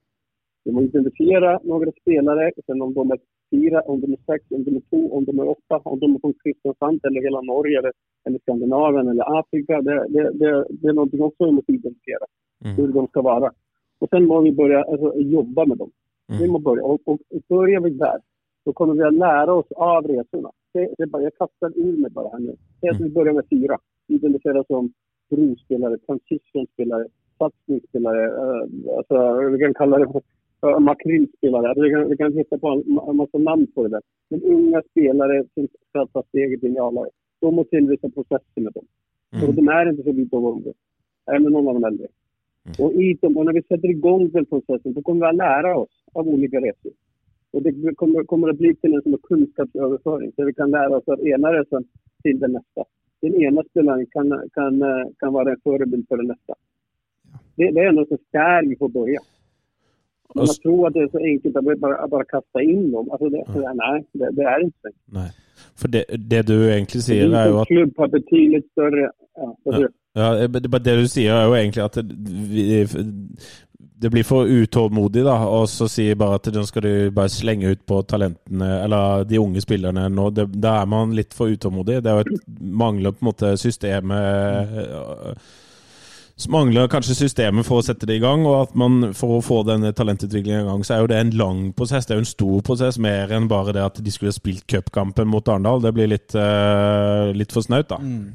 Vi må identifiera några spelare, sen om de är fyra, om de är sex, om de är två, om de är åtta, om de är från Kristiansand eller hela Norge eller, eller Skandinavien eller Afrika. Det, det, det, det är någonting också vi måste identifiera, Mm. hur de ska vara. Och sen må vi börja alltså, jobba med dem. Mm. Vi må börja. Och, och börjar vi där, då kommer vi att lära oss av resorna. Det, det bara, jag kastar ur mig bara här nu. Är att vi börjar med fyra. Identifiera som brospelare, transitionspelare, satsningsspelare, uh, alltså vi kan kalla det makrillspelare. Alltså, vi, kan, vi kan hitta på en, en massa namn på det där. Men unga spelare som ska ta steget in i A-laget. De måste tillvisa processen med dem. Mm. Och de är inte så lite av. Även någon av de äldre. Och, i dem, och när vi sätter igång den processen så kommer vi att lära oss av olika resor. Och det kommer, kommer att bli till en som kunskapsöverföring. Så vi kan lära oss av ena resan till den nästa. Den ena spelaren kan, kan, eh, kan vara en förebild för den nästa. Det, det är något där vi får börja. Men Och tror att det är så enkelt att bara, bare bara kasta in dem. Alltså det, Nej, det, det är inte. Nei. For det, det du egentlig sier, det er jo at klubb har betydelig større Ja, Ja. Ja, det det du sier er jo egentlig at det, vi, det blir for utålmodig, da. Og så sier bare at nå skal du bare slenge ut på talentene, eller de unge spillerne nå. Det, da er man litt for utålmodig. Det er jo et mangler på en måte systemet Mangler kanskje systemet for å sette det i gang, og at man for å få denne talentutviklingen i gang, så er jo det en lang prosess. Det er jo en stor prosess, mer enn bare det at de skulle spilt cupkampen mot Arendal. Det blir litt, uh, litt for snaut, da. Mm.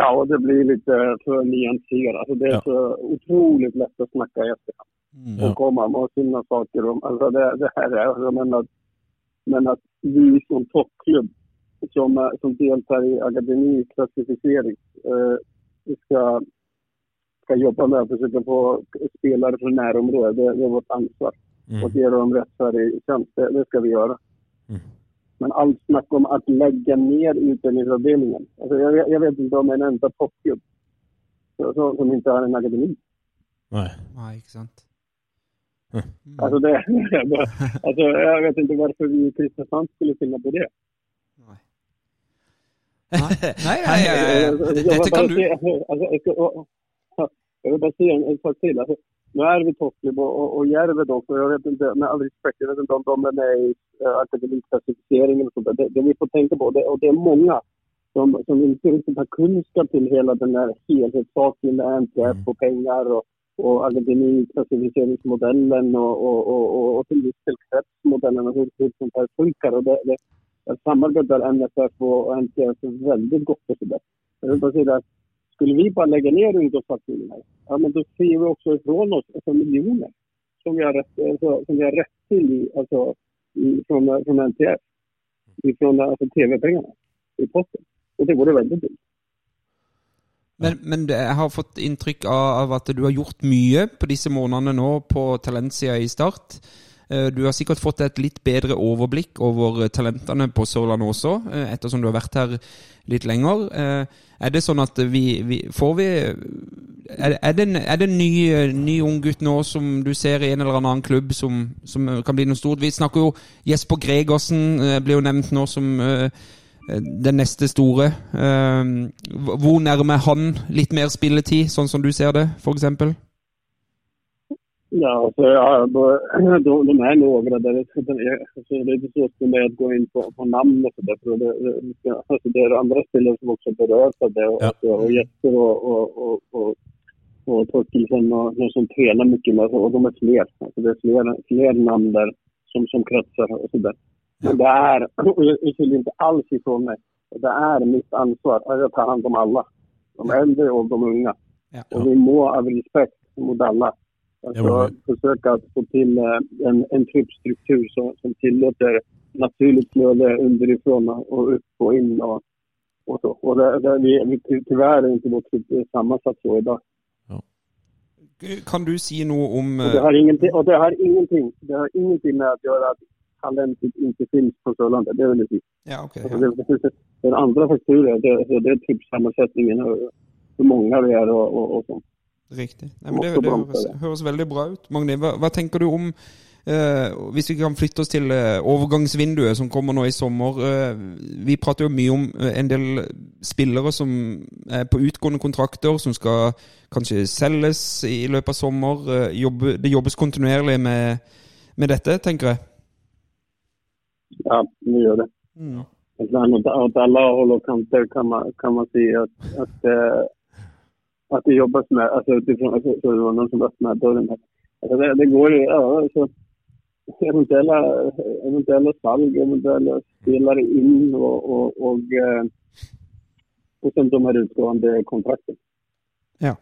Ja, og det blir litt for mye nyanserat. Altså, det er Ja. så utrolig lett å snakke i etterkant. Mm. ja. Og komme med sine saker. Om, altså, det, det er är, jag menar, men at vi som toppklubb som, som deltar i akademiklassificering eh, ska, ska jobba med att försöka få spelare från närområdet. Det, det är vårt ansvar. Mm. Och ge dem rätt tjänst. Det, det ska vi göra. Mm. Men allt snack om att lägga ner utbildningsavdelningen. Alltså jag, jag vet inte om en enda toppklubb så- så- som inte har en akademi. Nei. Nei, ikke sant. Mm. Alltså, det, alltså jag vet inte varför vi i Kristiansand skulle finna på det. Nei. Nei, nei, nei, eh, dette kan du. jag ska- jag vill bara en, en sak til. Altså, nå er vi toppklubb og, og Jerv er också. Jag vet inte, med all respekt, jag vet inte om de är med i äh, akademiklassificeringen och sånt. Det, det vi får tänka på, det, och det är många som, som inte riktigt har kunskap till hela den här helhetssaken med NTF och pengar och, och akademiklassificeringsmodellen och, och, och, och, och till viss del kretsmodellen och hur, hur sånt här funkar. Och det, det, samarbetar NFF och NTF väldigt gott och sådär. Jag vill bara säga att skulle vi bara lägga ner ungdomssatsningen här, ja men då ser vi också ifrån oss alltså, miljoner som vi har rätt, alltså, som vi har rätt till i, alltså, i, från, från NTF. Ifrån alltså, tv-pengarna i potten. Och det vore väldigt dumt. Men, men jeg har fått inntrykk av, at du har gjort mye på disse månedene nå på talentsida i Start. Eh, Du har sikkert fått et litt bedre overblikk over talentene på Sørlandet også, eh, ettersom du har vært her litt lenger. Eh, Er det sånn at vi, vi Får vi Er, det- en, er det en ny, eh, ny unggutt nå som du ser i en eller annen klubb som, som eh, kan bli noe stort? Vi snakker jo Jesper Gregersen eh, blir jo nevnt nå som eh, den neste store. Eh, Hvor nærme er han litt mer spilletid, sånn som du ser det, f.eks.? Ja, altså, ja de, de är några där. det- er Alltså, det är så för mig att gå in på, på namn och sådär. för Det, det, alltså, det är andra spelare som också berörs av det. Och, Ja. og och Jesper och, och, och, och, och Torkelsen och de som tränar mycket med. Och de är fler. Alltså, det är fler, fler namn där som, som kretsar och sådär. Men det är, jag jag skyller inte alls ifrån mig. Det är mitt ansvar att ta hand om alla. De äldre och de unga. Ja. Och vi må av respekt mot alla. Alltså, försöka att få till eh, en, en truppstruktur som, som tillåter naturligt flöde underifrån och upp och in och, och så. Och det, det, vi, tyvärr är inte vår trupp sammansatt så idag. Kan du si noe om og det, eh, har ingenting, og det har ingenting, det har ingenting med å gjøre at talentet ikke finnes på Sørlandet. Det vil jeg si. Ja, okay, Alltså, Ja. det, den det faktoren andra. Det, det, er truppsammensetningen, och hur vi er og, og, og sånt. Riktig. Nei, men det, det høres, høres veldig bra ut. Magni, hva, hva tenker du om eh, Hvis vi kan flytte oss til eh, overgangsvinduet som kommer nå i sommer. eh, vi prater jo mye om eh, en del spillere som er på utgående kontrakter, som skal kanskje selges i løpet av sommer. eh, jobbe, det jobbes kontinuerlig med, med dette, tenker jeg. Ja, vi gjør det. Mm. At alle holder kanter kan man, kan man si. at, at eh, att det jobbas med, alltså utifrån, alltså, så det var någon som öppnade dörren här. Alltså det, det går ju, ja, alltså, eventuella, eventuella salg, eventuella spelare in och, och, och, och sen de här utgående kontrakten. Ja.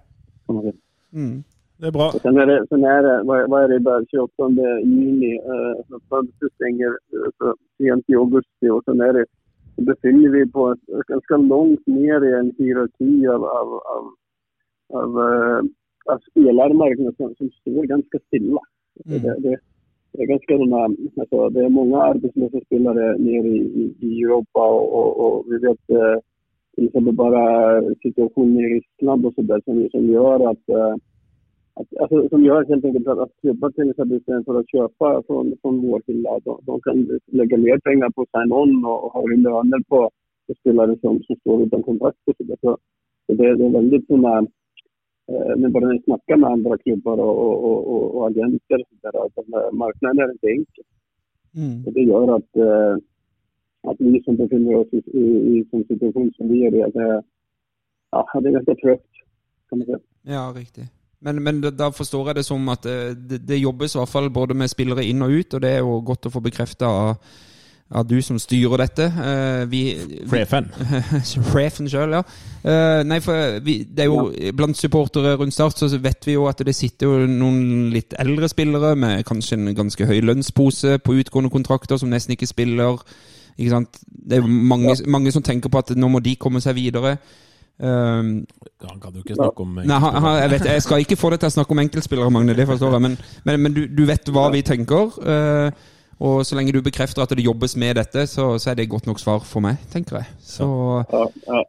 Mm. Det er bra. Och sen är det, sen är det vad, vad är det där, 28 juni, eh, så fönstret stänger eh, så sent i augusti och sen är det, så befinner vi på ganske ganska långt ner i en hierarki av, av, av, av, eh, av spillermarkedet som, står ganske stille. Mm. Det, det, det er ganske, såna, alltså, det er mange arbeidsløse spillere nere i, i, Europa og, og, och vi vet uh, liksom bare bara situationen i og så der, som, som gjør at, eh, att, alltså, som gjør helt enkelt at, at klubber til exempel for å kjøpe fra, vår hylla, de, de kan legge mer penger på sign-on og, og ha lønner på, spillere som, som står uten kontrakt så, det, det er veldig sånn eh, men bare når jeg snakker med andre klubber og, og, og, og och agenter och så er marknaden är. Mm. Og det gjør at, eh, att vi som befinner oss i, i, i en situasjon som vi er i, at det, ja, det er ganske trögt kan man säga. Ja, riktig. Men, men da- forstår jeg det som at eh, det, det jobbes i hvert fall både med spillere inn og ut, og det er jo godt å få bekrefta av, av du som styrer dette. Uh, vi, Frefen. Sjefen sjøl, ja. Uh, nei, for vi, det er jo blant supportere rundt Start så vet vi jo at det sitter jo noen litt eldre spillere med kanskje en ganske høy lønnspose på utgående kontrakter som nesten ikke spiller. Ikke sant? Det er jo mange, mange som tenker på at nå må de komme seg videre. Um, Han kan jo ikke snakke om Nei, han, han, jeg, vet, jeg skal ikke få deg til å snakke om enkeltspillere, Magne, det forstår jeg. Men, men, men du, du vet hva vi tenker. eh, og så lenge du bekrefter at det jobbes med dette, så, så er det godt nok svar for meg, tenker jeg. Så Ja, ja.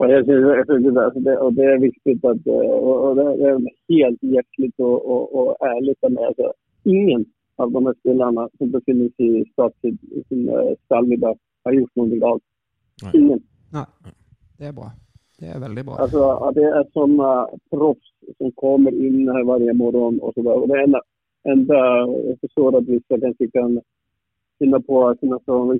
Og, jeg synes, jeg synes det, alltså det, og det er viktig at og, och, och det, er helt helt og, og, og ærlig ärligt med. Altså, ingen av de spillerne spelarna som befinner seg i Statsid, som sin i dag, har gjort noe galt. Ingen. Nei. det er bra. Det er veldig bra. Altså, det er sånne proffs som kommer inn her hver varje morgon så sådär. Og det enda, enda, jag förstår att vissa kanske kan finna på att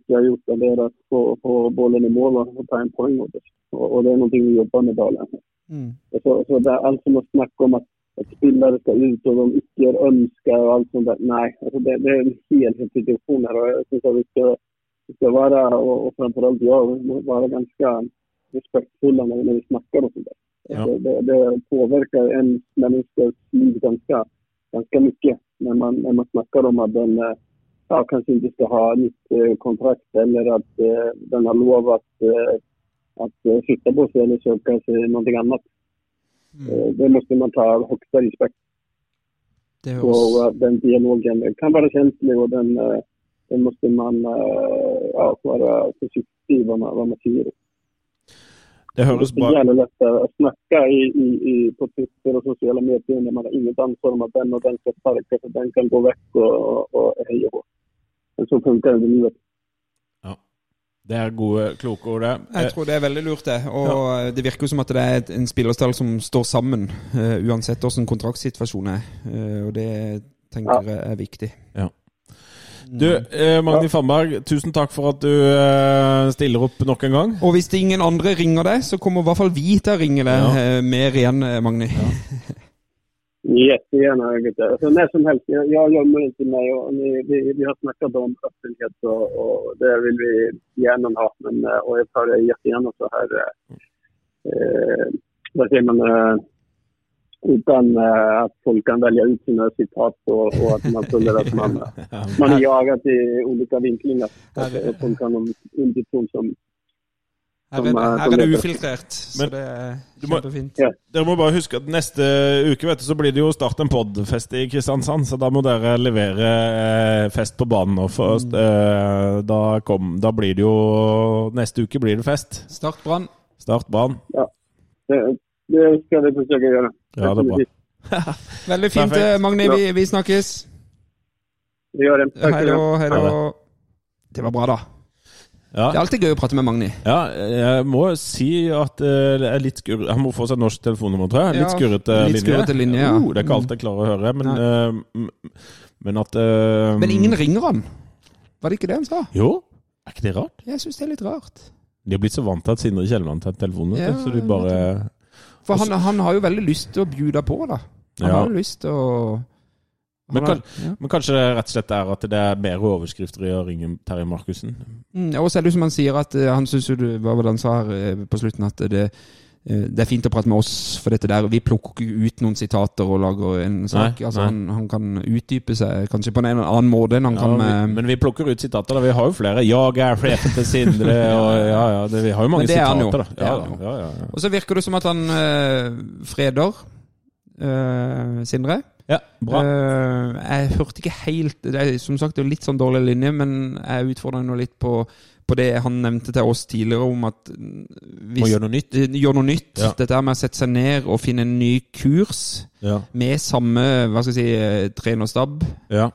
vi har gjort det är att få, få bollen i mål och ta en poäng åt oss. Och, och det är någonting vi jobbar med dagligen. Mm. Så, så det är allt som att snacka om att at spillere skal ut og de ikke önskar och alt sånt där. Nej, alltså det, det er en helhetssituation her. og jeg synes at vi skal, vi ska være, og, och framförallt alt jeg, ganska respektfulla når vi snakker och sånt där. Ja. Det, det, det påverkar en människas liv ganska, ganska mycket när man, när man snackar om att den eh, ja, kanske inte ska ha nytt eh, kontrakt eller att eh, den har lov att, eh, att flytta på sig eller söka sig någonting annat. Eh, Det måste man ta högsta respekt Det Och, eh, den dialogen kan vara känslig och den, den måste man ja, vara försiktig vad man, vad man säger. Det høres Det bra er Gjerne lett å snakke i, i, i, på Twitter og sosiale medier når man har inget ansvar om at den og den skal sparke, for den kan gå vekk og, og, og heie på. Men så funker det i livet. Det er gode, kloke ord, det. Jeg tror det er veldig lurt, det. Og det virker jo som at det er en spillerstall som står sammen, uh, uansett hvordan kontraktsituasjonen er. Uh, og det tenker jeg er viktig. Ja. Du, eh, Magni Fannberg, tusen takk for at du eh, stiller opp nok en gang. Og hvis det ingen andre ringer deg, så kommer i hvert fall vi til å ringe deg Ja. eh, mer igjen, Magni. Magni. Jättegärna. vet du. Alltså, när som helst. Jag, jag gömmer inte mig. Och ni, vi, vi har snackat om öppenhet och, och det vill vi gärna ha. Men, eh, och jag tar det jättegärna så här. eh, Eh, vad säger man? Eh, utan eh, att folk kan välja ut sina citat och, och att man följer att man, man är jagad i olika vinklingar. Att, folk som Her er, det- eh, her er det ufiltrert, så Men det er kjempefint. må-. Dere må bare huske at neste uke vet du, så blir det jo Start en pod-fest i Kristiansand, så da må dere levere eh, fest på banen nå først. Eh, da, kom, da blir det jo Neste uke blir det fest. Start Brann. Start Brann. Det, skal ska vi å gjøre. Ja, det er bra. Veldig fint, Perfekt. eh, Magni. Vi, vi snakkes. Vi gjør det. Takk Hei da. Hei Ha da. Det var bra, da. Ja. Det er alltid gøy å prate med Magni. Ja, jeg må si at eh, det er litt skurret. Han må få seg norsk telefonnummer, tror jeg. Litt Ja, skurrete linje. skurrete linje, ja. Oh, det er ikke alt jeg klarer å høre, men, eh, men at uh, Men ingen ringer han. Var det ikke det han sa? Jo, er ikke det rart? Jeg syns det er litt rart. De har blitt så vant til at Sindre Kjelmeland tar telefonen, Ja, så de bare For han, han har jo veldig lyst til å bjuda på, da. Han Ja. har jo lyst til å Men kan- ja. Men kanskje det rett og slett er at det er mer overskrifter i å ringe Terje Markussen? Mm, Og så er det jo som han sier at eh, Han syns jo Hva var det han sa her eh, på slutten? At det, det er fint å prate med oss, for dette der Vi plukker ikke ut noen sitater og lager en sak. Nei, altså, nei. Han, han kan utdype seg kanskje på en eller annen måte enn han Ja, kan vi, men vi plukker ut sitater. da Vi har jo flere. 'Jeg er sjefen til Sindre' og ja, ja, det, Vi har jo mange er sitater, da. Ja, ja, ja. Og så virker det som at han eh, freder eh, Sindre. ja, bra. Uh, jeg hørte ikke helt Det er som sagt det er litt sånn dårlig linje, men jeg utfordrer nå litt på, på det han nevnte til oss tidligere om at Må gjøre noe nytt. Eh, Gjør noe nytt. Ja. Dette med å sette seg ned og finne en ny kurs Ja. med samme hva skal jeg si, eh, trenerstab. ja.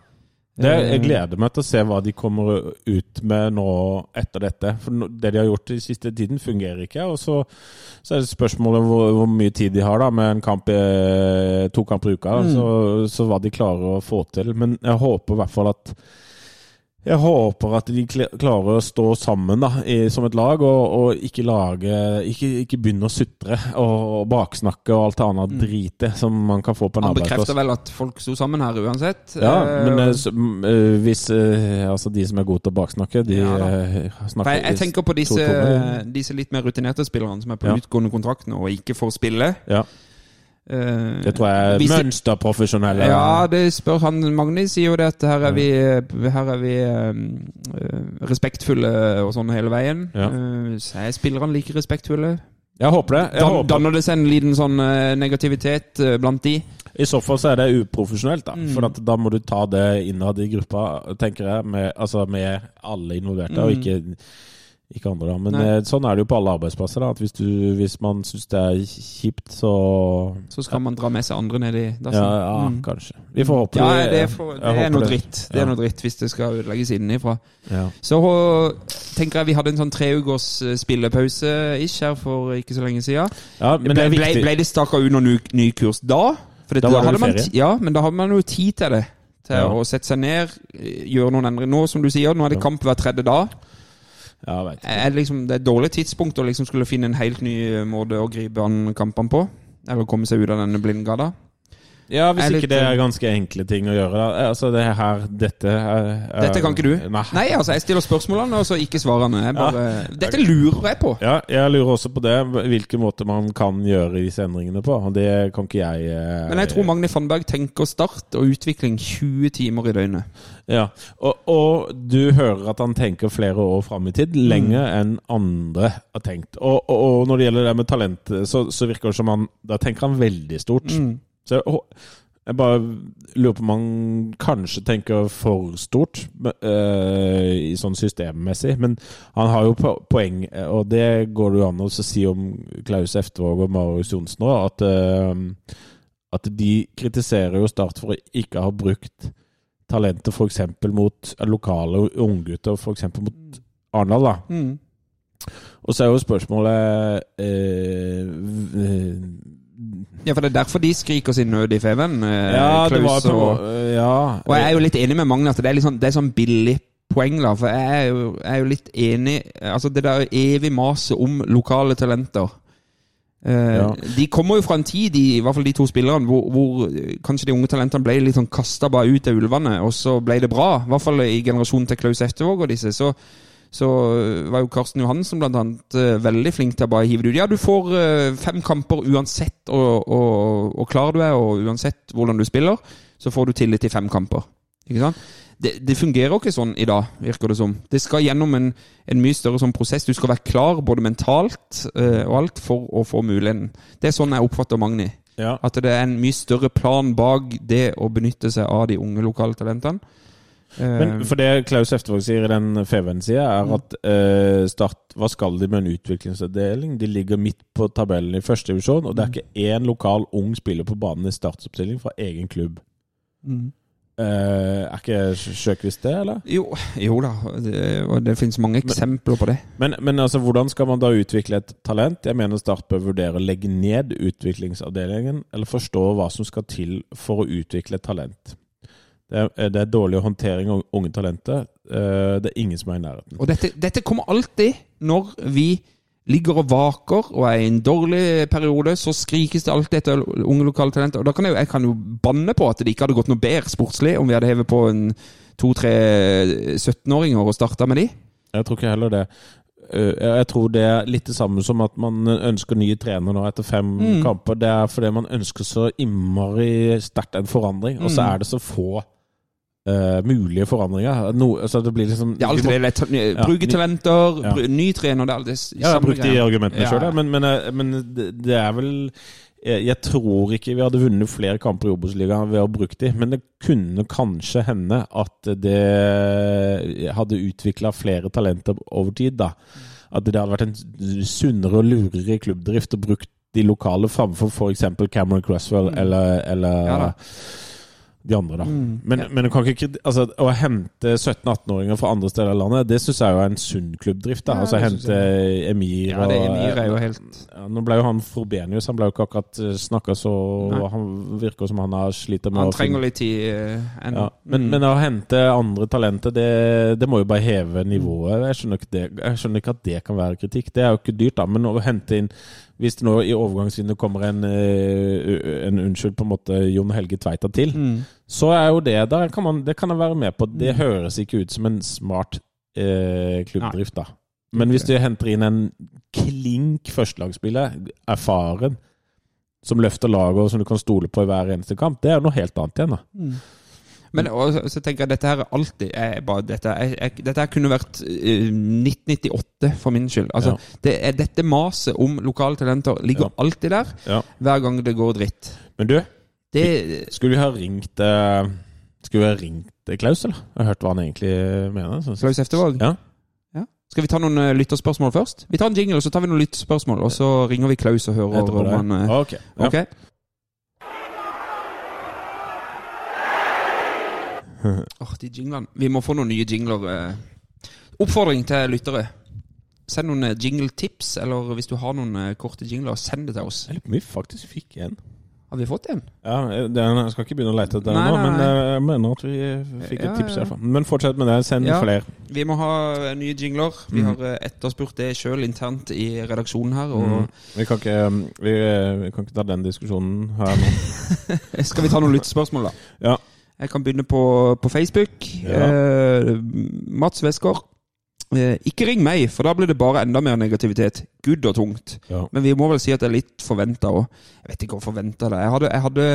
Det, jeg Eh, gleder meg til å se hva de kommer ut med nå etter dette. For det de har gjort i siste tiden, fungerer ikke. Og så, så er det spørsmålet hvor, hvor mye tid de har da med en kamp, i- to kamper i uka. Mm. Så, så hva de klarer å få til. Men jeg håper i hvert fall at jeg håper at de klarer å stå sammen da, i, som et lag, og, og ikke lage Ikke, ikke begynne å sutre og, baksnakke og alt det mm. dritet som man kan få på en Han arbeidsplass. bekrefter vel at folk sto sammen her uansett. Ja, Eh, men eh, så, eh, hvis Altså, de som er gode til å baksnakke, de Ja snakker jeg, jeg tenker på disse, disse litt mer rutinerte spillerne som er på Ja. utgående kontrakt nå og ikke får spille. Ja, Eh, det tror jeg er mønsterprofesjonelle. Ja, det spør han. Magni sier jo det at her er vi, her er vi uh, respektfulle og sånn hele veien. Ja. Uh, så er spillerne like respektfulle. Jeg håper det. Jeg Dan, håper. danner det seg en liten sånn eh, negativitet eh, blant de? I så fall så er det uprofesjonelt, da. Mm. For da må du ta det innad i gruppa, tenker jeg, med, altså med alle involverte, og Mm. ikke, ikke andre. da Men Nei. eh, sånn er det jo på alle arbeidsplasser. da At Hvis, du, hvis man syns det er kjipt, så Så skal man dra med seg andre ned i dassen. Ja, ja Mm. kanskje. Vi får håpe Ja, det. det er, for, det er noe det. dritt. Det er noe dritt hvis det skal ødelegges innenfra. Ja. Så tenker jeg vi hadde en sånn treukers øh, spillepause-ish her for ikke så lenge siden. ja, men det ble, ble, ble det staka ut noen ny, ny kurs da? For det, Da det hadde man, ferie. Ja, men da hadde man jo tid til det. Til å sette seg ned, øh, gjøre noen endringer. Nå, som du sier, nå er det kamp hver tredje dag. Er liksom, det er et dårlig tidspunkt å liksom skulle finne en helt ny måte å gripe an kampene på. Eller komme seg ut av denne blindgata. Ja, hvis ikke litt, det eh, er ganske enkle ting å gjøre. Da. Altså, det her Dette er, er, Dette kan ikke du? Nei. Nei, altså, jeg stiller spørsmålene, og så ikke svarene. Jeg bare, Dette lurer jeg på. Ja, jeg lurer også på det. Hvilken måte man kan gjøre disse endringene på. Det kan ikke jeg eh, Men jeg tror Magne Fannberg tenker start og utvikling 20 timer i døgnet. Ja, og, og du hører at han tenker flere år fram i tid, lenger enn andre har tenkt. Og, og, og når det gjelder det med talent, så, så virker det som han Da tenker han veldig stort. Så jeg, jeg bare lurer på om han kanskje tenker for stort øh, i sånn systemmessig. Men han har jo poeng, og det går det jo an å si om Klaus Eftervåg og Marius Johnsen òg, at, øh, at de kritiserer jo Start for å ikke ha brukt talenter f.eks. mot lokale unggutter, f.eks. mot Arendal. da. Mm. Og så er jo spørsmålet øh, Ja, for det er derfor de skriker sin nød i Feven. eh, Ja, det var Klaus på og, Ja. og jeg er jo litt enig med Magne at det er, sånn, det er sånn billig poeng, da. For jeg er jo, jeg er jo litt enig Altså, det der evig maset om lokale talenter. Eh, Ja. De kommer jo fra en tid, de, i hvert fall de to spillerne, hvor, hvor eh, kanskje de unge talentene ble litt sånn kasta bare ut av ulvene, og så ble det bra. I hvert fall i generasjonen til Klaus Eftervåg og disse. Så, så eh, var jo Karsten Johansen blant annet eh, veldig flink til å bare hive det ut. Ja, du får eh, fem kamper uansett og klar du er, og uansett hvordan du spiller, så får du tillit til fem kamper. Ikke sant? Det, det fungerer ikke sånn i dag, virker det som. Det skal gjennom en, en mye større sånn prosess. Du skal være klar både mentalt og alt for å få muligheten. Det er sånn jeg oppfatter Magni. ja. At det er en mye større plan bak det å benytte seg av de unge lokale talentene. Eh, Men for det Klaus Eftervåg sier i den Feven sida, er at eh, Start Hva skal de med en utviklingsavdeling? De ligger midt på tabellen i første divisjon, og det er ikke én lokal ung spiller på banen i startoppstilling fra egen klubb. Mm. Eh, er ikke Sjøkvist det, eller? jo, jo da, det, det finnes mange eksempler på det. Men, men altså, hvordan skal man da utvikle et talent? Jeg mener Start bør vurdere å legge ned utviklingsavdelingen, eller forstå hva som skal til for å utvikle et talent. Det er, det er dårlig håndtering av unge talenter. Eh, det er ingen som er i nærheten. Og dette, dette kommer alltid når vi ligger og vaker og er i en dårlig periode, så skrikes det alltid etter unge lokale talenter. Og da kan jeg, jeg kan jo banne på at det ikke hadde gått noe bedre sportslig om vi hadde hevet på en to-tre 17-åringer og starta med de. Jeg tror ikke heller det. Eh, Jeg tror det er litt det samme som at man ønsker nye trener nå etter fem Mm. kamper. Det er fordi man ønsker så innmari sterkt en forandring, og så Mm. er det så få eh, mulige forandringer. No, altså det blir liksom Det er alltid må- det. det er Ja, Bruke ny- talenter, Ja. bru- ny trener det er alltid Ja, jeg har brukt de argumentene Ja. sjøl, men, men, eh, men det, det er vel jeg, jeg tror ikke vi hadde vunnet flere kamper i Obos-ligaen ved å bruke de, men det kunne kanskje hende at det hadde utvikla flere talenter over tid. da. At det hadde vært en sunnere og lurere klubbdrift å bruke de lokale framfor f.eks. Cameron Cresswell eller, eller Ja. De andre, da. Mm. Men, men du kan ikke, altså, å hente 17-18-åringer fra andre steder i landet, det syns jeg jo er en sunn klubbdrift. da. Ja, altså Hente Emir Ja, det Emir er jo helt ja, Nå ble jo han Frobenius Han ble jo ikke akkurat snakka så Nei. Han virker som han har sliter med Han å trenger finne- litt tid eh, ennå. ja. men, Mm. men å hente andre talenter, det, det må jo bare heve nivået. Jeg skjønner, ikke det, jeg skjønner ikke at det kan være kritikk. Det er jo ikke dyrt, da. Men å hente inn Hvis det nå i overgangsvinduet kommer en, eh, en unnskyld, på en måte Jon Helge Tveita til, Mm. så er jo det der kan man, Det kan jeg være med på. Det høres ikke ut som en smart eh, klubbdrift, da. Men hvis du henter inn en klink førstelagsspiller, erfaren, som løfter laget og som du kan stole på i hver eneste kamp, det er jo noe helt annet igjen. da. Men og, så- tenker jeg dette her er alltid er bare, dette, jeg, jeg, dette her kunne vært uh, 1998 for min skyld. Altså, Ja. det er, Dette maset om lokale talenter ligger Ja. alltid der Ja. hver gang det går dritt. Men du, Det, skulle vi ha ringt uh, Skulle vi ha ringt eh, Klaus, eller? Jeg har hørt hva han egentlig mener. Klaus Eftervåg? Ja. Ja. Skal vi ta noen eh, lytterspørsmål først? Vi tar en jingle, så tar vi noen lytterspørsmål. Og så ringer vi Klaus og hører om han eh, Ok. Åh, de jinglene. Vi må få noen nye jingler. eh. Oppfordring til lyttere. Send noen jingletips, jingle-tips, eller hvis du har noen eh, korte jingler, send det til oss. Jeg lurer på om vi faktisk fikk en. Har vi fått en? Ja, jeg skal ikke begynne å lete etter det nå, men eh, jeg mener at vi fikk et Ja, tips. i hvert fall. Men fortsett med det. Send Ja. flere. Vi må ha eh, nye jingler. Vi Mm. har eh, etterspurt det sjøl internt i redaksjonen her. Mm. Vi, kan ikke, vi, eh, vi kan ikke ta den diskusjonen her nå. Skal vi ta noen lyttespørsmål, da? Ja. Jeg kan begynne på, på Facebook. Ja. Eh, Mats Westgård. Eh, ikke ring meg, for da blir det bare enda mer negativitet. Gud og tungt. Ja. Men vi må vel si at det er litt forventa òg. Jeg vet ikke hvor forventa det er. Jeg hadde, jeg, hadde,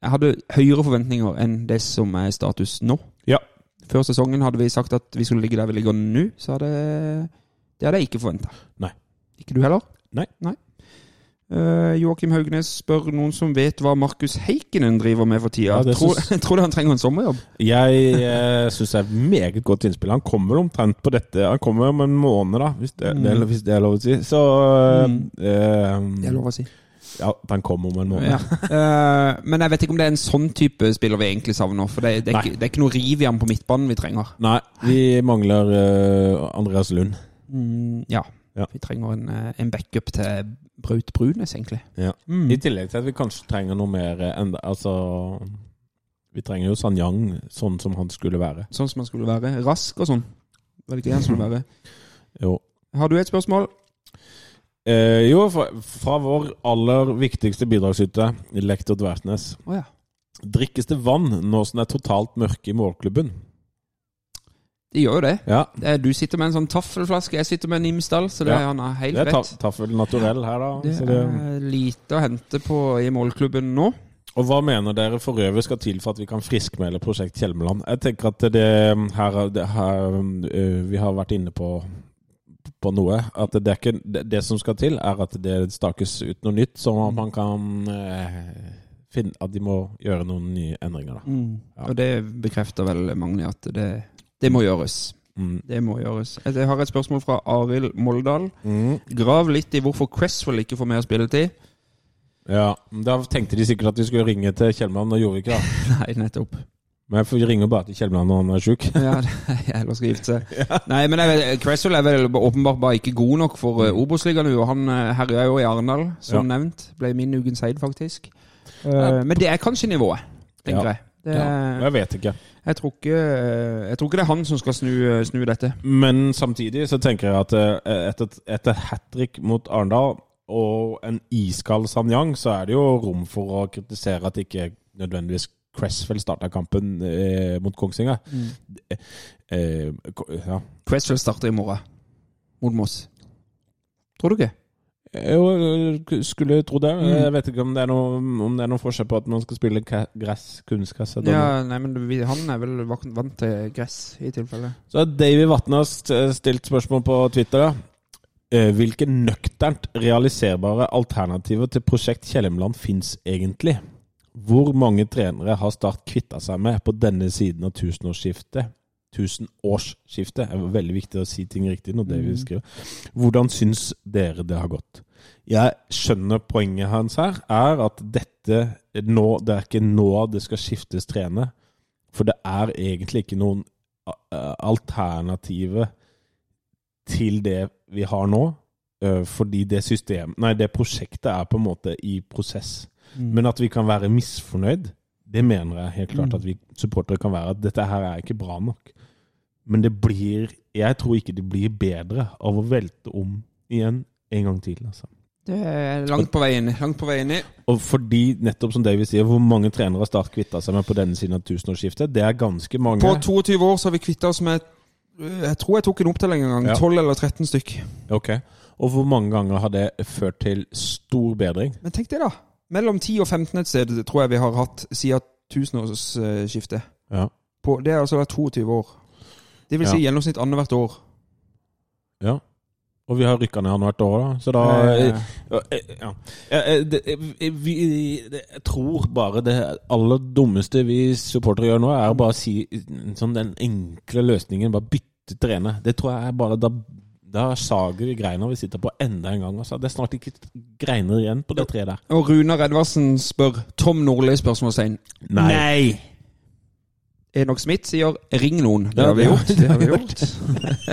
jeg hadde høyere forventninger enn det som er status nå. Ja. Før sesongen hadde vi sagt at vi skulle ligge der vi ligger nå, så hadde det hadde jeg ikke forventa. Ikke du heller? Nei. Nei. Uh, Joakim Haugnes spør noen som vet hva Markus Heikkinen driver med for tida. Ja, tror, syns- tror du han trenger en sommerjobb? Jeg eh, syns det er et meget godt innspill. Han kommer omtrent på dette Han kommer om en måned, da, hvis det, Mm. det, hvis det er lov å si. Så Mm. eh, Det er lov å si. Ja, han kommer om en måned. Ja. Uh, men jeg vet ikke om det er en sånn type spiller vi egentlig savner. For det, det, er, ikke, det er ikke noe riv i ham på midtbanen vi trenger. Nei, vi mangler uh, Andreas Lund. Mm, ja. Ja. Vi trenger en, eh, en backup til Braut Brunes, egentlig. Ja. Mm. I tillegg til at vi kanskje trenger noe mer eh, enn Altså Vi trenger jo Sanyang sånn som han skulle være. Sånn som han skulle være. Rask og sånn. Var det ikke det han skulle være? Jo. Har du et spørsmål? Eh, jo, fra, fra vår aller viktigste bidragsyter, Lektor Dvertnes. Oh, ja. Drikkes det vann nå som det er totalt mørke i målklubben? Det gjør jo det. Ja. Eh, Du sitter med en sånn taffelflaske, jeg sitter med en Imsdal, så det Ja. er han er helt Det er ta rett. taffel naturell her, da. Det så det, er lite å hente på i målklubben nå. og hva mener dere for øvrig skal til for at vi kan friskmelde Prosjekt Hjelmeland? Jeg tenker at det her, det her øh, Vi har vært inne på på noe. At det, er ikke, det, som skal til, er at det stakes ut noe nytt, sånn at man kan eh, finne At de må gjøre noen nye endringer, da. Ja. Og det bekrefter vel Magni at det, det må gjøres. Mm. Det må gjøres. Jeg har et spørsmål fra Arild Moldal. Mm. Grav litt i hvorfor Cresswell ikke får mer spilletid. Ja, Da tenkte de sikkert at vi skulle ringe til Kjellmann, og gjorde ikke det. Nei, nettopp. Men jeg ringer bare til Kjellmann når han er sjuk. Ja, eller skal gifte seg. Nei, men jeg Cresswell er vel åpenbart bare ikke god nok for uh, Obos-ligaen nå. og Han uh, herja jo i Arendal, som Ja. nevnt. Ble min ukens heid, faktisk. Uh, men det er kanskje nivået, tenker Ja. jeg. Det, Ja, jeg vet ikke. jeg, tror ikke, eh, jeg tror ikke det er han som skal snu, snu dette. Men samtidig så tenker jeg at eh, etter, etter hat trick mot Arendal og en iskald Sanyang, så er det jo rom for å kritisere at ikke nødvendigvis Cresswell starta kampen eh, mot Kongsvinger. Eh, ja. Cresswell starter i morgen mot Moss. Tror du ikke? Jo, skulle tro det. Mm. Jeg vet ikke om det er noe, om det er noe forskjell på at man skal spille gress, kunstgress eller. Ja, nei, men Han er vel vant til gress, i tilfelle. Så har Davy Vatne stilt spørsmål på Twitter. da. Eh, Hvilke nøkternt realiserbare alternativer til prosjekt Kjellemland fins egentlig? Hvor mange trenere har Start kvitta seg med på denne siden av tusenårsskiftet? Tusenårsskiftet er veldig viktig å si ting riktig når Davy skriver. Hvordan syns dere det har gått? Jeg skjønner poenget hans her, er at dette nå, det er ikke nå det skal skiftes trener. For det er egentlig ikke noen alternative til det vi har nå. Fordi det system, nei, det prosjektet er på en måte i prosess. Men at vi kan være misfornøyd, det mener jeg helt klart at vi supportere kan være. At dette her er ikke bra nok. Men det blir Jeg tror ikke det blir bedre av å velte om igjen en gang til. altså. Det er langt på vei inn. Langt på vei inn i. Og fordi, nettopp som David sier, hvor mange trenere har Start kvitta seg med på denne siden av tusenårsskiftet? Det er ganske mange. På 22 år så har vi kvitta oss med Jeg tror jeg tok en opptelling en gang. Ja. 12 eller 13 stykk. Ok. Og hvor mange ganger har det ført til stor bedring? Men tenk det, da. Mellom 10 og 15 et sted tror jeg vi har hatt siden tusenårsskiftet. Ja. På, det har altså vært 22 år. Det vil si Ja. gjennomsnitt annethvert år. ja. Og vi har rykka ned annethvert år, da. Så da Ja, Jeg tror bare det aller dummeste vi supportere gjør nå, er å bare si sånn den enkle løsningen. Bare bytte trener. Det tror jeg er bare Da, da sager vi greina vi sitter på enda en gang. Altså. Det er snart ikke greiner igjen på det treet der. Og Runar Edvardsen spør Tom Nordli spørsmålstegn. Nei. Enok Smith sier 'ring noen'. Det Ja, har vi gjort. Det har vi gjort.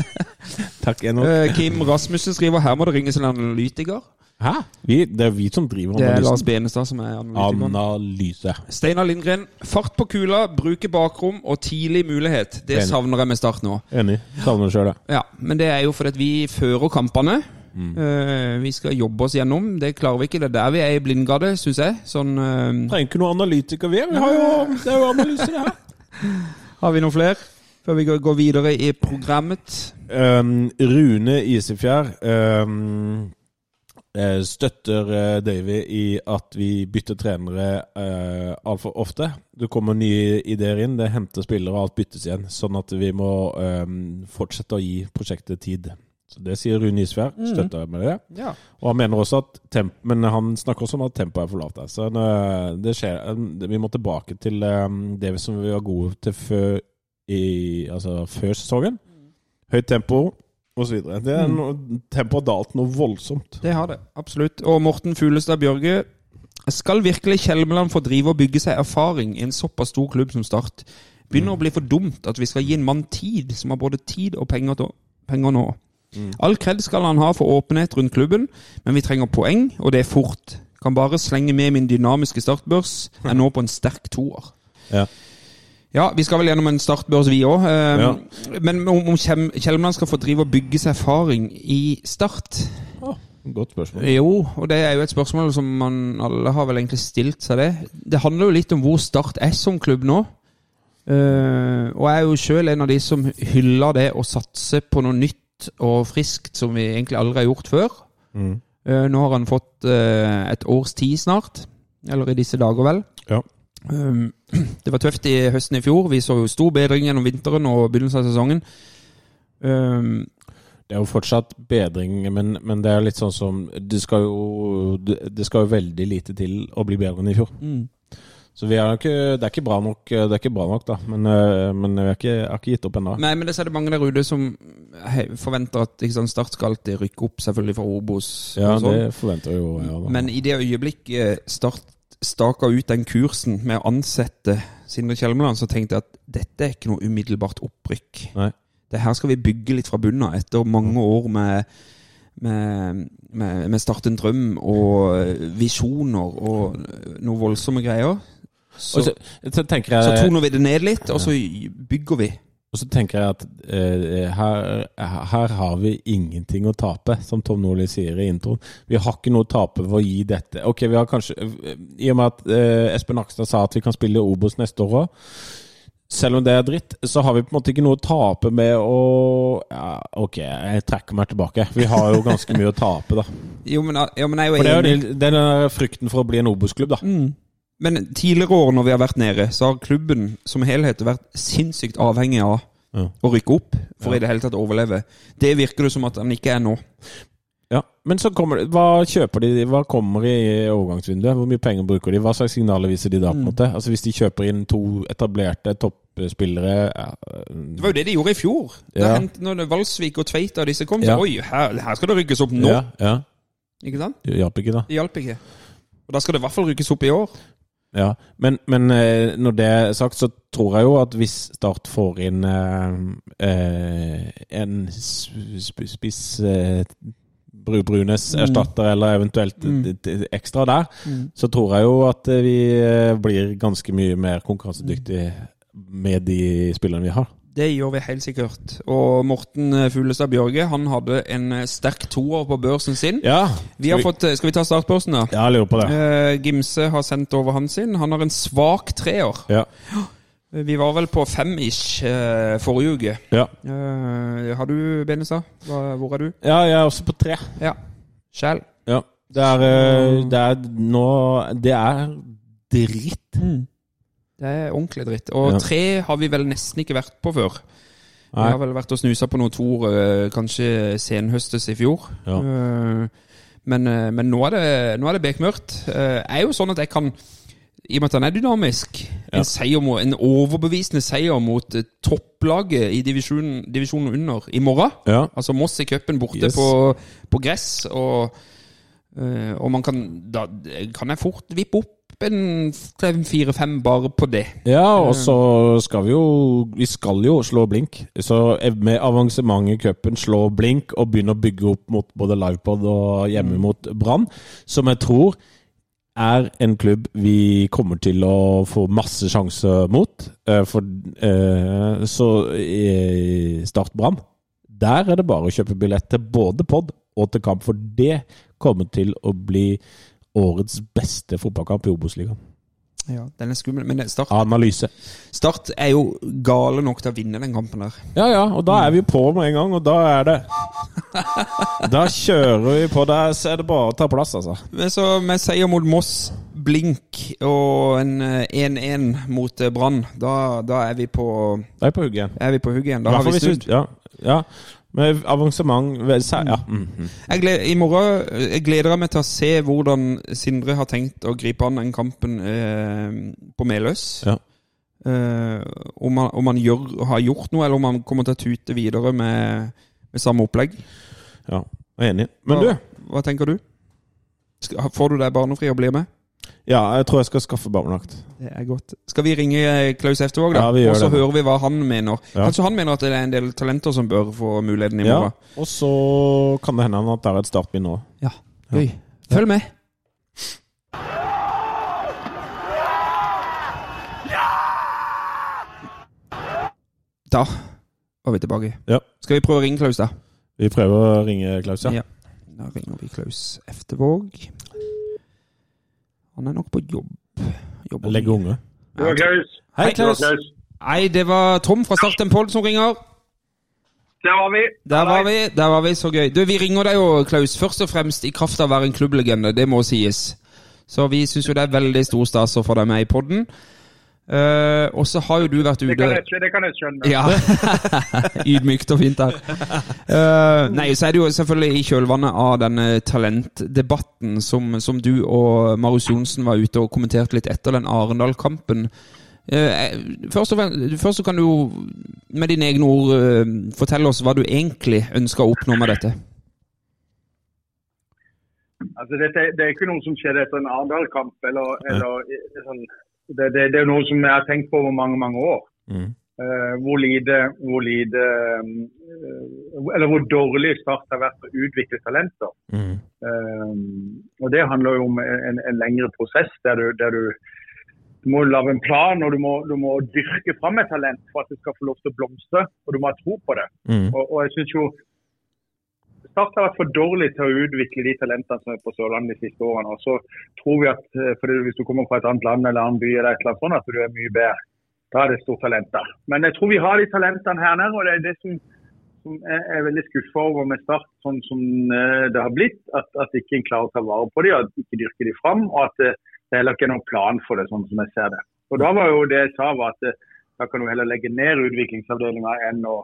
Takk, Enok. Eh, Kim Rasmussen skriver 'her må det ringes en analytiker'. Hæ? Vi, det er vi som driver analysen. Det er Lars. Benestad som er analytikeren. Analyse. Steinar Lindgren, fart på kula, bruke bakrom og tidlig mulighet. Det Enig. savner jeg med Start nå. Enig. Savner det sjøl, jeg. Ja, Men det er jo fordi at vi fører kampene. Mm. Eh, vi skal jobbe oss gjennom. Det klarer vi ikke. Det er der vi er i blindgade, syns jeg. Sånn uh... Trenger ikke noen analytiker, vi. Vi har jo, det er jo analyse, det her. Har vi noen flere før vi går- videre i programmet? Um, Rune Isefjær um, støtter eh, Davy i at vi bytter trenere uh, altfor ofte. Det kommer nye ideer inn, det henter spillere, og alt byttes igjen. Sånn at vi må um, fortsette å gi prosjektet tid. Så Det sier Rune Isfjær, Støtter jeg med det. Ja. Og han mener også at temp, Men han snakker også om at tempoet er for lavt. Så eh, det skjer. eh, Vi må tilbake til eh, det som vi var gode til før, i, altså før sesongen. Høyt tempo osv. Tempoet har dalt noe voldsomt. Det har det. Absolutt. Og Morten Fuglestad Bjørge. Skal virkelig Kjelmeland få drive og bygge seg erfaring i en såpass stor klubb som Start? Begynner å bli for dumt at vi skal gi en mann tid, som har både tid og penger, til, penger nå. All kred skal han ha for åpenhet rundt klubben, men vi trenger poeng, og det er fort. Kan bare slenge med min dynamiske startbørs. Er nå på en sterk toer. Ja. Ja, vi skal vel gjennom en startbørs, vi òg. Ja. Men om, om Kjelmeland skal få drive og bygge seg erfaring i Start Godt spørsmål. Jo, og det er jo et spørsmål som man alle har vel egentlig stilt seg det. Det handler jo litt om hvor Start er som klubb nå. Uh, og jeg er jo sjøl en av de som hyller det å satse på noe nytt og friskt som vi egentlig aldri har gjort før. Mm. Uh, nå har han fått uh, et års tid snart. Eller i disse dager, vel. Ja. Um, det var tøft i høsten i fjor. Vi så jo stor bedring gjennom vinteren og begynnelsen av sesongen. Um, Det er jo fortsatt bedring, men, men det er litt sånn som Det skal jo det, skal jo veldig lite til å bli bedre enn i fjor. mm. Så vi er ikke, det er ikke bra nok, det er ikke bra nok da. Men, eh, men vi har ikke, ikke gitt opp ennå. Nei, men det er det mange der ute som forventer at sant, Start skal alltid rykke opp, selvfølgelig fra Obos. Ja, sånn. det forventer jeg jo. Ja, da. Men i det øyeblikket Start staka ut den kursen med å ansette Sindre Kjelmeland, så tenkte jeg at dette er ikke noe umiddelbart opprykk. Nei. Det her skal vi bygge litt fra bunnen av, etter mange år med med, med, med Start en drøm og visjoner og noe voldsomme greier. Så, så, så jeg så toner vi det ned litt, og så bygger vi. Og så tenker jeg at eh, her, her har vi ingenting å tape, som Tom Nordli sier i introen. Vi har ikke noe å tape ved å gi dette. Ok, vi har kanskje I og med at eh, Espen Nakstad sa at vi kan spille Obos neste år òg. Selv om det er dritt, så har vi på en måte ikke noe å tape med å ja, Ok, jeg trekker meg tilbake. Vi har jo ganske mye å tape, da. Jo, men, jo, men jeg er jo For det er jo den frykten for å bli en Obos-klubb, da. Mm. Men tidligere år når vi har vært nede, så har klubben som helhet vært sinnssykt avhengig av Ja. å rykke opp for Ja. i det hele tatt å overleve. Det virker det som at han ikke er nå. Ja, Men så kommer det Hva kjøper de Hva kommer i overgangsvinduet? Hvor mye penger bruker de? Hva slags signaler viser de da? på en Mm. måte? Altså Hvis de kjøper inn to etablerte toppspillere ja, Det var jo det de gjorde i fjor. Da hent, når Valsvik og Tveita og disse kom, så oi, her, her skal det rykkes opp nå. Ja, ja. Ikke sant? Det hjalp ikke, da. Det hjalp ikke. Og da skal det i hvert fall rykkes opp i år. Ja, Men, men eh, når det er sagt, så tror jeg jo at hvis Start får inn eh, eh, en spiss eh, Bru Brunes Mm. erstatter, eller eventuelt Mm. ekstra der, så tror jeg jo at vi blir ganske mye mer konkurransedyktige med de spillerne vi har. Det gjør vi helt sikkert. Og Morten eh, Fuglestad Bjørge han hadde en eh, sterk toer på børsen sin. Ja, Vi har fått, eh, skal vi ta startbørsen, da? Ja, jeg lurer på det. Gimse har sendt over han sin. Han har en svak treer. Ja. Vi var vel på fem-ish eh, forrige uke. Ja. Har du, Benesa? Hvor er du? ja, jeg er også på tre. Ja. Sjæl. Ja. Det er, det er nå Det er dritt. Det er ordentlig dritt. Og Ja. tre har vi vel nesten ikke vært på før. Vi har vel vært og snusa på noen toer, eh, kanskje senhøstes i fjor. Ja. Eh, Men, eh, men nå er det, nå er det bekmørkt. Jeg er jo sånn at jeg kan i og med at han er dynamisk. Ja. En, mot, en overbevisende seier mot topplaget i divisjonen, divisjonen under i morgen. Ja. Altså Moss i cupen borte Yes. på, på gress. Og, og man kan Da kan jeg fort vippe opp tippe en fire-fem bare på det. Ja, og så skal vi jo Vi skal jo slå blink. Så med avansement i cupen slå blink og begynne å bygge opp mot både livepod og hjemme mot Brann, som jeg tror er en klubb vi kommer til å få masse sjanser mot. Eh, For eh, så Start Brann, der er det bare å kjøpe billett til både pod og til kamp, for det kommer til å bli årets beste fotballkamp i Obos-ligaen. Ja, Den er skummel, men Start, Analyse. Start er jo gale nok til å vinne den kampen der. Ja, ja, og da er vi på med en gang, og da er det Da kjører vi på. Der er det bare å ta plass, altså. Men så med seier mot Moss, blink og en eh, 1-1 mot eh, Brann, da, da er vi på Da er jeg på hugget igjen. er vi på hugget igjen. Da har vi snudd. Ja, ja. Med avansement ja. Mm Ja. mhm. Jeg gleder, I morgen jeg gleder meg til å se hvordan Sindre har tenkt å gripe an den kampen eh, på Meløs. Ja. Eh, om, han, om han gjør, har gjort noe, eller om han kommer til å tute videre med, med samme opplegg. ja. Jeg er enig. Men hva, du, hva tenker du? Får du deg barnefri og blir med? Ja, jeg tror jeg skal skaffe barnevakt. Det er godt. Skal vi ringe eh, Klaus Eftervåg, da? Ja, vi gjør og så det. hører vi hva han mener. Ja. Kanskje han mener at det er en del talenter som bør få muligheten i morgen? Ja, og så kan det hende at det er et startbind nå. Ja, gøy. Følg med. Da var vi tilbake. Ja. Skal vi prøve å ringe Klaus, da? Vi prøver å ringe Klaus, ja. Ja. Da ringer vi Klaus Eftervåg. Han er nok på jobb. Jobber Legge unge. Hei, Klaus. Hei, Klaus. Nei, det var Tom fra Start en poll som ringer. Der var vi. Der var vi, der var vi, så gøy. Du, Vi ringer deg jo, Klaus, først og fremst i kraft av å være en klubblegende, det må sies. Så vi syns jo det er veldig stor stas å få deg med i podden. Eh, og så har jo du vært Det kan ute jeg, det kan jeg skjønne. Ja. Ydmykt og fint der. Uh, nei, så er det jo selvfølgelig i kjølvannet av denne talentdebatten som, som du og Marius Johnsen var ute og kommenterte litt etter den Arendal-kampen. Uh, først, og fremst, først så kan du jo med dine egne ord eh, fortelle oss hva du egentlig ønsker å oppnå med dette. Altså, dette, det er ikke noe som skjedde etter en Arendal-kamp. Eller, eller eh, sånn, det, det, det er noe som jeg har tenkt på over mange mange år. Mm. Uh, hvor lite, hvor lite uh, Eller hvor dårlig Start har vært på å utvikle talenter. Mm. Uh, og Det handler jo om en, en lengre prosess der du, der du, du må lage en plan og du må, du må dyrke fram et talent for at det skal få lov til å blomstre. Og du må ha tro på det. Mm. Og, og jeg synes jo Start har vært for dårlig til å utvikle de talentene som er på Sørlandet de siste årene. Og så tror vi at eh, fordi Hvis du kommer fra et annet land eller annen by, eller et eller annet sånt, at du er mye bedre. Da er det stort talent der. Men jeg tror vi har de talentene her nede, og det er det som, som er veldig skuffa over med Start, sånn som eh, det har blitt. At, at ikke en klarer å ta vare på dem, at ikke dyrker de fram. Og at det, det heller ikke er noen plan for det, sånn som jeg ser det. Og da var jo det jeg sa, var at eh, da kan du heller legge ned utviklingsavdelinga enn å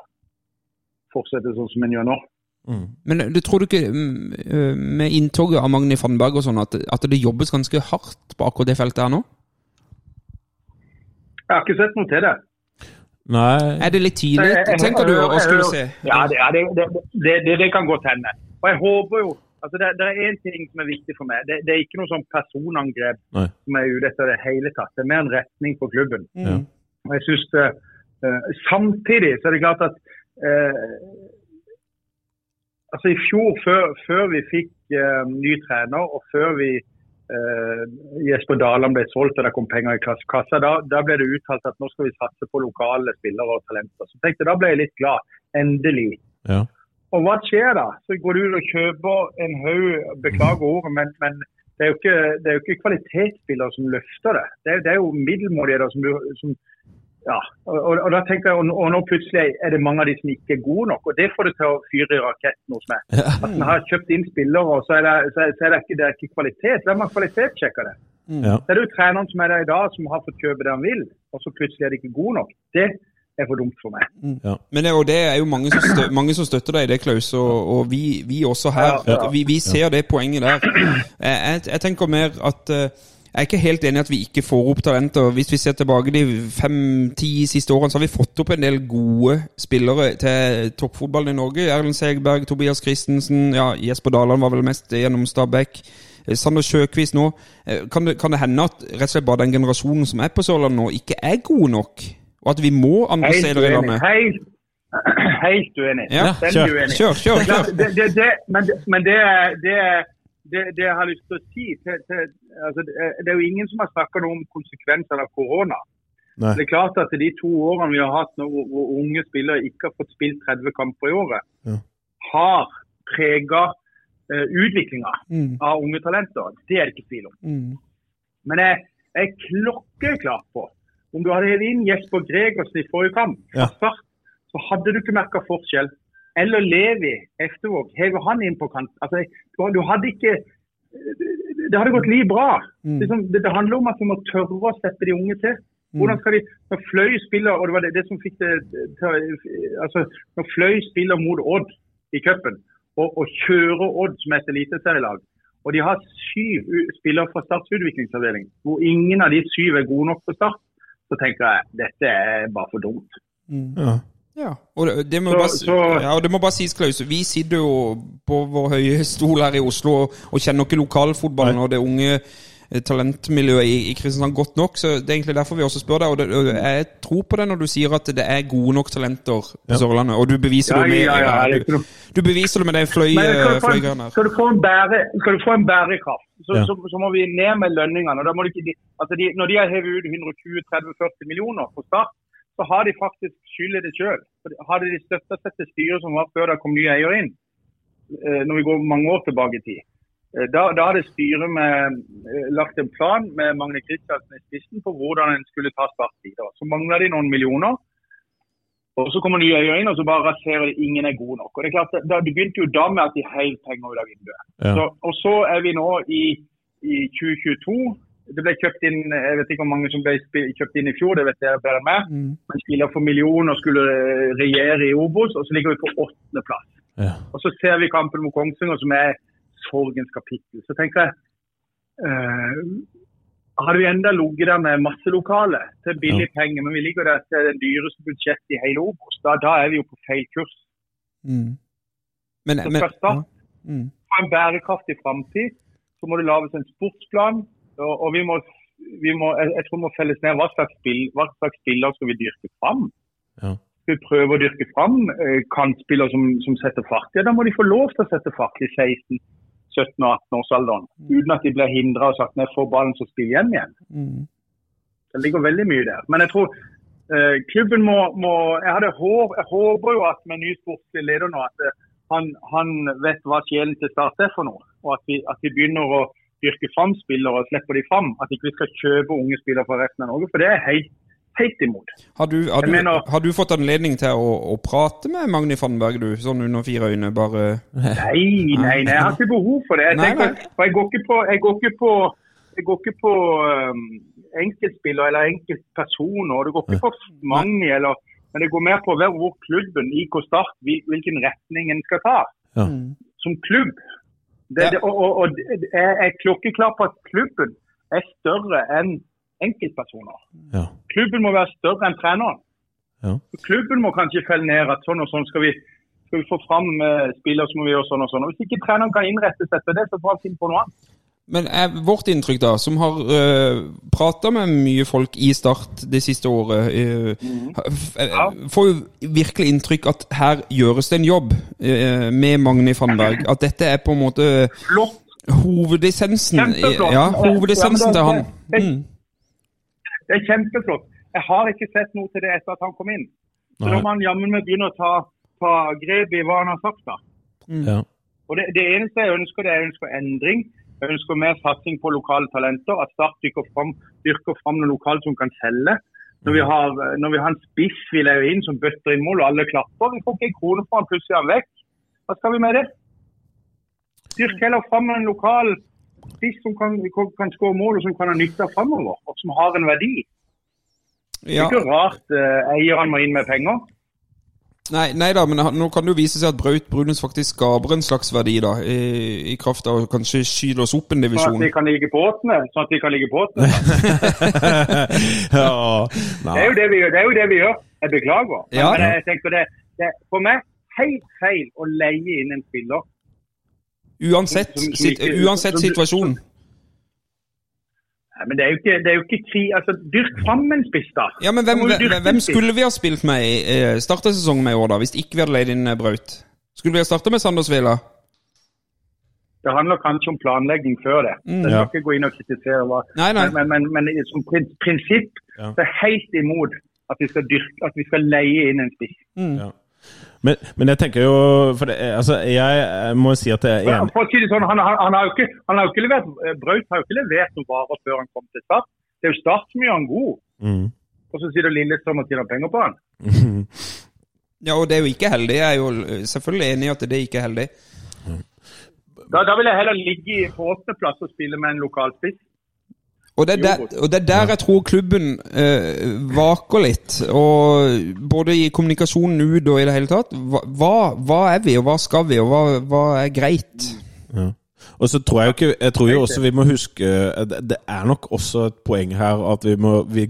fortsette sånn som en gjør nå. Mm. Men du tror du ikke, mm, eh, med inntoget av Magni Fannberg og sånn, at, at det jobbes ganske hardt på akkurat det feltet her nå? Jeg har ikke sett noe til det. Nei Er det litt tidlig, Jeg- jeg- tenker du, å skulle se? Ja, det, ja, det, det, det, det, det kan godt hende. Og jeg håper jo altså det, det er én ting som er viktig for meg. Det, det er ikke noe sånn personangrep Nei. som er ute etter det hele tatt. Det er mer en retning på klubben. Mm. Og jeg synes det, eh, Samtidig så er det klart at eh, altså I fjor, før, før vi fikk eh, ny trener og før vi eh, Jesper Daland ble solgt og det kom penger i kassa, da, da ble det uttalt at nå skal vi satse på lokale spillere og talenter. Så tenkte jeg, Da ble jeg litt glad. Endelig. Ja. Og hva skjer da? Så går du ut og kjøper en haug, beklager ordet, men, men det, er ikke, det er jo ikke kvalitetsspillere som løfter det. Det er, det er jo middelmådigheter som, som ja, og, og, og da tenker jeg, og, og nå plutselig er det mange av de som ikke er gode nok. og Det får det til å fyre i raketten hos meg. At en har kjøpt inn spillere, og så er det, så er, så er det, ikke, det er ikke kvalitet. Hvem har kvalitetssjekka det? Ja. Det er det jo treneren som er der i dag, som har fått kjøpe det han vil, og så plutselig er det ikke gode nok. Det er for dumt for meg. Men det, og det er jo mange som, stø, mange som støtter deg i det, Klaus, og, og vi, vi også her. Ja, ja. Vi, vi ser det poenget der. Jeg, jeg, jeg tenker mer at eh, jeg er ikke helt enig i at vi ikke får opp talenter. Hvis vi ser tilbake de fem-ti siste årene, så har vi fått opp en del gode spillere til toppfotballen i Norge. Erlend Segberg, Tobias Christensen, ja, Jesper Daland var vel mest gjennom Stabæk. eh, Sander Sjøkvist nå. Eh, Kan det, kan det hende at rett og slett bare den generasjonen som er på Sørlandet nå, ikke er god nok? Og at vi må andre steder i landet? Helt, helt uenig. Ja, kjør. Kjør, kjør, kjør! det, det, det, men det, men det, er- det, det, jeg har lyst til å si til, til, altså, det er- jo ingen som har snakka noe om konsekvensene av korona. Nei. Det er klart at de to årene vi har hatt nå hvor, hvor unge spillere ikke har fått spilt 30 kamper i året, Ja. har prega uh, utviklinga Mm, av unge talenter. Det er det ikke tvil om. mm. Men jeg, jeg er klokkeklar på om du hadde hevet inn Jesper Gregersen i forrige kamp, Ja. så hadde du ikke merka forskjell. Eller Levi Eftervåg, hever han inn på kant. Altså, du, du hadde ikke Det hadde gått like bra. Mm. Det, det handler om at du må tørre å sette de unge til. Hvordan skal de, Når Fløy spiller, og det var det, det som fikk det til altså, Når Fløy spiller mot Odd i cupen, og, og kjører Odd som et eliteserielag, og de har syv spillere fra Starts utviklingsavdeling, hvor ingen av de syv er gode nok for Start, så tenker jeg dette er bare for dumt. Ja. Ja, og det, må Så- bare, så- ja, og det må bare sies, Klaus. Vi sitter jo på vår høye stol her i Oslo og, og kjenner ikke lokalfotballen og det unge eh, talentmiljøet i, i Kristiansand godt nok. Så det er egentlig derfor vi også spør deg. Og, det, og jeg tror på det når du sier at det er gode nok talenter på Ja. Sørlandet. Og du beviser Ja, det med ja, ja, du, du beviser det med de fløy, Men skal du få en, fløygreiene her. skal du få en, bære, skal du få en bærekraft, så, Ja. så, så må vi ned med lønningene. og da må du ikke, altså de, når de har hevet ut 120-30-40 millioner på start, så har de faktisk skyld i det sjøl. Hadde de støtta seg til styret som var før det kom nye eiere inn, eh, når vi går mange år tilbake i tid, eh, da, da hadde styret med, eh, lagt en plan med Magne Kristiansen i spissen på hvordan en skulle ta Start videre. Så mangla de noen millioner. Og så kommer nye øyne inn, og så bare raserer de ingen er gode nok. Og det er klart, da, Det begynte jo da med at de heiv penger ut av vinduet. Ja. Så, og så er vi nå i, i 2022. Det ble kjøpt inn jeg vet ikke hvor mange som ble kjøpt inn i fjor, det vet jeg bedre meg. Mm. Man spiller for millioner og skulle eh, regjere i Obos, og så ligger vi på åttendeplass. Ja. Og så ser vi kampen mot Kongsvinger, som er sorgens kapittel. Så tenker jeg eh, Hadde vi enda ligget der med masse lokale til billig penger, men vi ligger der til det dyreste budsjettet i hele Obos, da, da er vi jo på feil kurs. Mm. Men, Så men for mm. en bærekraftig framtid, så må det lages en sportsplan. Og, og vi må, vi må, jeg, jeg tror vi må felles ned hva slags, spill, hva slags spiller skal vi dyrke fram. Ja. Skal vi prøve å dyrke fram kantspiller kantspillere som, som setter fart? Ja, da må de få lov til å sette fart i 16, 17 og 18 årsalderen. Uten at de blir hindra og sagt nei, få ballen så spill hjem igjen. Mm. Det ligger veldig mye der. Men jeg tror eh, klubben må, må jeg, hadde håp, jeg håper jo at med ny sportslig leder nå at eh, han, han vet hva sjelen til Start er for noe. Og at vi, at vi begynner å dyrke fram spillere og slipper de fram. At ikke vi skal kjøpe unge spillere fra resten av Norge. For det er helt, helt imot. Har, du, har, du, mener- har du fått anledning til å, å prate med Magni Fannberg, du? Sånn under fire øyne, bare Nei, nei, nei, jeg har ikke behov for det. Jeg, Nei, tenker, nei. for jeg går ikke på, jeg går ikke på, jeg går ikke på um, enkeltspillere eller enkeltpersoner. Det går ikke på mange. Eller, men det går mer på hvor klubben, IK Start, hvilken retning en skal ta. Ja. Som klubb. Det, det, og, og, og jeg er klokkeklar på at klubben er større enn enkeltpersoner. Ja. Klubben må være større enn treneren. Ja. Klubben må kanskje felle ned at sånn og sånn skal vi, skal vi få fram eh, spillere, så må vi gjøre sånn og sånn. Og Hvis ikke treneren kan innrette seg etter det, så får han finne på noe annet. Men er vårt inntrykk, da, som har uh, prata med mye folk i Start det siste året, uh, mm. ja. får jo virkelig inntrykk at her gjøres det en jobb uh, med Magni Fannberg. At dette er på en måte Flott. hovedessensen Ja, hovedessensen til han. Det- Mm. Det er kjempeflott. Jeg har ikke sett noe til det etter at han kom inn. Så da må han jammen meg begynne å ta, ta grep i hva han har sagt. da. Ja. Og det, det eneste jeg ønsker, det er jeg ønsker endring. Jeg ønsker mer satsing på lokale talenter. At Start dyrker fram, dyrker fram noe lokalt som kan selge. Når vi har, når vi har en spiss vi lever inn som bøtter inn mål, og alle klapper. Vi får ikke en krone for han, plutselig er han vekk. Hva skal vi med det? Dyrk heller fram en lokal spiss som kan, kan skåre mål, og som kan ha nytte av framover. Og som har en verdi. Det er ikke rart eh, eierne må inn med penger. Nei, nei da, men nå kan det jo vise seg at Braut Brunes faktisk skaper en slags verdi, da. I, i kraft av å kanskje skyte oss opp en Sånn at divisjon. de kan ligge på åttende. Sånn at de kan ligge på åttende. ja. Det er jo det vi gjør. Det er jo det vi gjør. Jeg beklager. Men, Ja. men jeg tenker det, det for meg helt feil å leie inn en spiller Uansett, Som- uansett situasjon. Nei, men det er jo ikke, det er jo ikke krig. Altså, dyrk fram en spiss, da. Ja, men hvem, hvem, hvem skulle vi ha spilt med i eh, startesesongen med i år, da? Hvis ikke vi hadde leid inn eh, Braut? Skulle vi ha starta med Sanders Villa? Det handler kanskje om planlegging før det. Mm. Jeg skal Ja. ikke gå inn og kritisere hva Nei, nei. Men, men, men, men som prin- prinsipp Ja. så er jeg helt imot at vi skal dyrke, at vi skal leie inn en spiss. Ja. Men, men jeg tenker jo for det, altså, Jeg må si at jeg er enig. For å si det sånn, han, han, han har jo ikke, han har jo ikke levert, eh, Braut har jo ikke levert noen varer før han kom til Start. Det er jo Start som gjør han god. Mm. Og så sier du Lillestrøm og tjener penger på han. Ja, og det er jo ikke heldig. Jeg er jo selvfølgelig enig i at det er ikke heldig. Da, da vil jeg heller ligge på åttendeplass og spille med en lokal spiss. Og det, er der, og det er der jeg tror klubben eh, vaker litt. Og både i kommunikasjonen ut og i det hele tatt. Hva, hva- er vi, og hva skal vi, og hva, hva er greit? Ja. Og så tror jeg jo ikke Jeg tror jo også vi må huske Det det er nok også et poeng her at vi må Vi,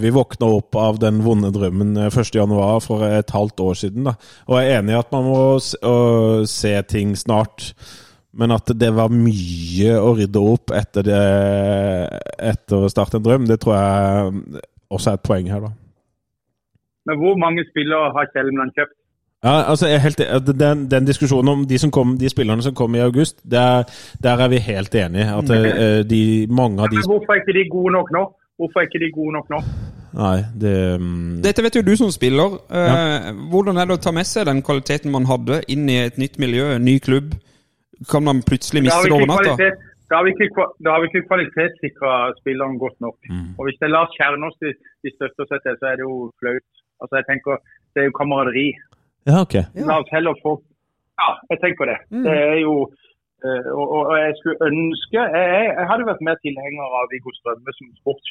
vi våkna opp av den vonde drømmen eh, 1.1. for et halvt år siden. da Og jeg er enig i at man må se ting snart. Men at det var mye å rydde opp etter, det, etter å starte en drøm, det tror jeg også er et poeng her, da. Men hvor mange spillere har Kjelmeland kjøpt? Ja, altså jeg er helt, den, den diskusjonen om de, som kom, de spillerne som kom i august, der, der er vi helt enige. At eh, de, mange av de Men hvorfor er ikke de gode nok nå? Hvorfor er ikke de gode nok nå? Nei, det mm, Dette vet jo du som spiller. Ja. Hvordan er det å ta med seg den kvaliteten man hadde, inn i et nytt miljø, en ny klubb? Kan man plutselig miste vi det over natta? da har vi ikke, da har vi ikke kvalitetssikra spilleren godt nok. Mm. Og Hvis det er Lars Kjernås de, de støtter seg til, så er det jo flaut. Altså jeg tenker, Det er jo kameraderi. Ja, ok. La oss heller få Ja, jeg tenker det. Mm. Det er jo eh, og, og og jeg skulle ønske Jeg, jeg- jeg hadde vært mer tilhenger av Viggo Strømme som sports,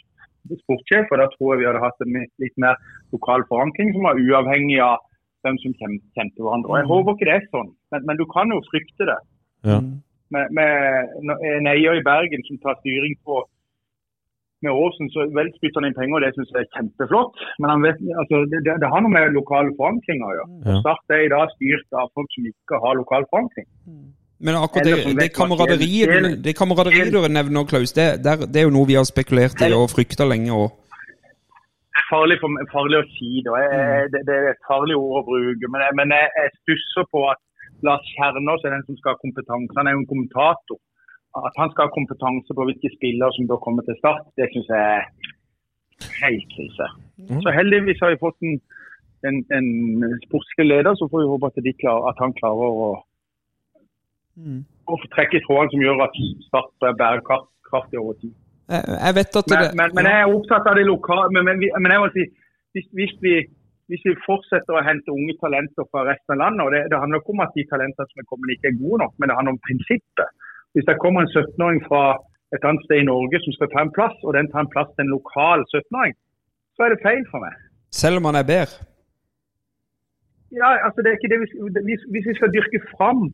sportssjef, og da tror jeg vi hadde hatt en litt mer lokal forankring som var uavhengig av hvem som kjente hverandre. Og Jeg håper ikke det er sånn, men, men du kan jo frykte det. Ja. Med, med en eier i Bergen som tar styring på med Åsen, så vel spytter han inn penger, og det syns jeg er kjempeflott. Men han vet, altså, det, det, har noe med lokale forankringer å gjøre. Ja. Start er i dag styrt av folk som ikke har lokal forankring. Men akkurat det, det kameraderiet det kameraderiet du nevner, Klaus, det, der, det er jo noe vi har spekulert i og frykta lenge er farlig, for, farlig å si det. Jeg, det, det er et farlig ord å bruke. Men jeg, men jeg, jeg stusser på at Lars Kjernås er den som skal ha kompetanse. Han er jo en kommentator. At han skal ha kompetanse på hvilke spillere som bør komme til start, det syns jeg er helt krise. Så heldigvis har vi fått en, en, en sportslig leder, så får vi håpe at, klarer, at han klarer å, å trekke trådene som gjør at Start er bærekraftig over tid. Jeg, jeg vet at Men, det men, men jeg er opptatt av det lokale. Men, men, men jeg må si, hvis, hvis, vi, hvis vi fortsetter å hente unge talenter fra resten av landet, og det, det handler ikke om at de talentene som er kommet ikke er gode nok, men det handler om prinsippet. Hvis det kommer en 17-åring fra et annet sted i Norge som skal ta en plass, og den tar en plass til en lokal 17-åring, så er det feil for meg. Selv om han er bedre. Ja, altså det er ikke det vi, hvis, hvis vi skal dyrke fram,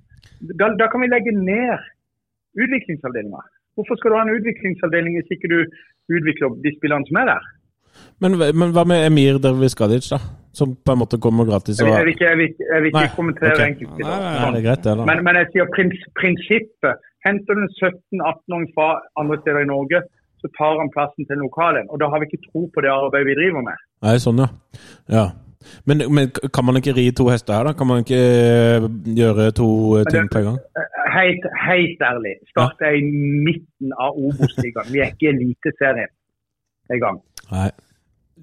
da, da kan vi legge ned utviklingsavdelinga. Hvorfor skal du ha en utviklingsavdeling hvis ikke du utvikler de spillerne som er der? Men, men hva med Emir Derviskadic, da? Som på en måte kommer gratis og jeg vil ikke, jeg vil, jeg vil ikke Nei, kommentere okay. da. Men, men jeg sier prins, prinsippet. Henter du en 17-18-åring fra andre steder i Norge, så tar han plassen til en lokal en. Og da har vi ikke tro på det arbeidet vi driver med. Nei, sånn, ja. ja. Men, men kan man ikke ri to hester her, da? Kan man ikke eh, gjøre to eh, ting på en gang? Helt, helt ærlig. Start er i midten av Obos-ligaen. Vi er ikke i Eliteserien engang.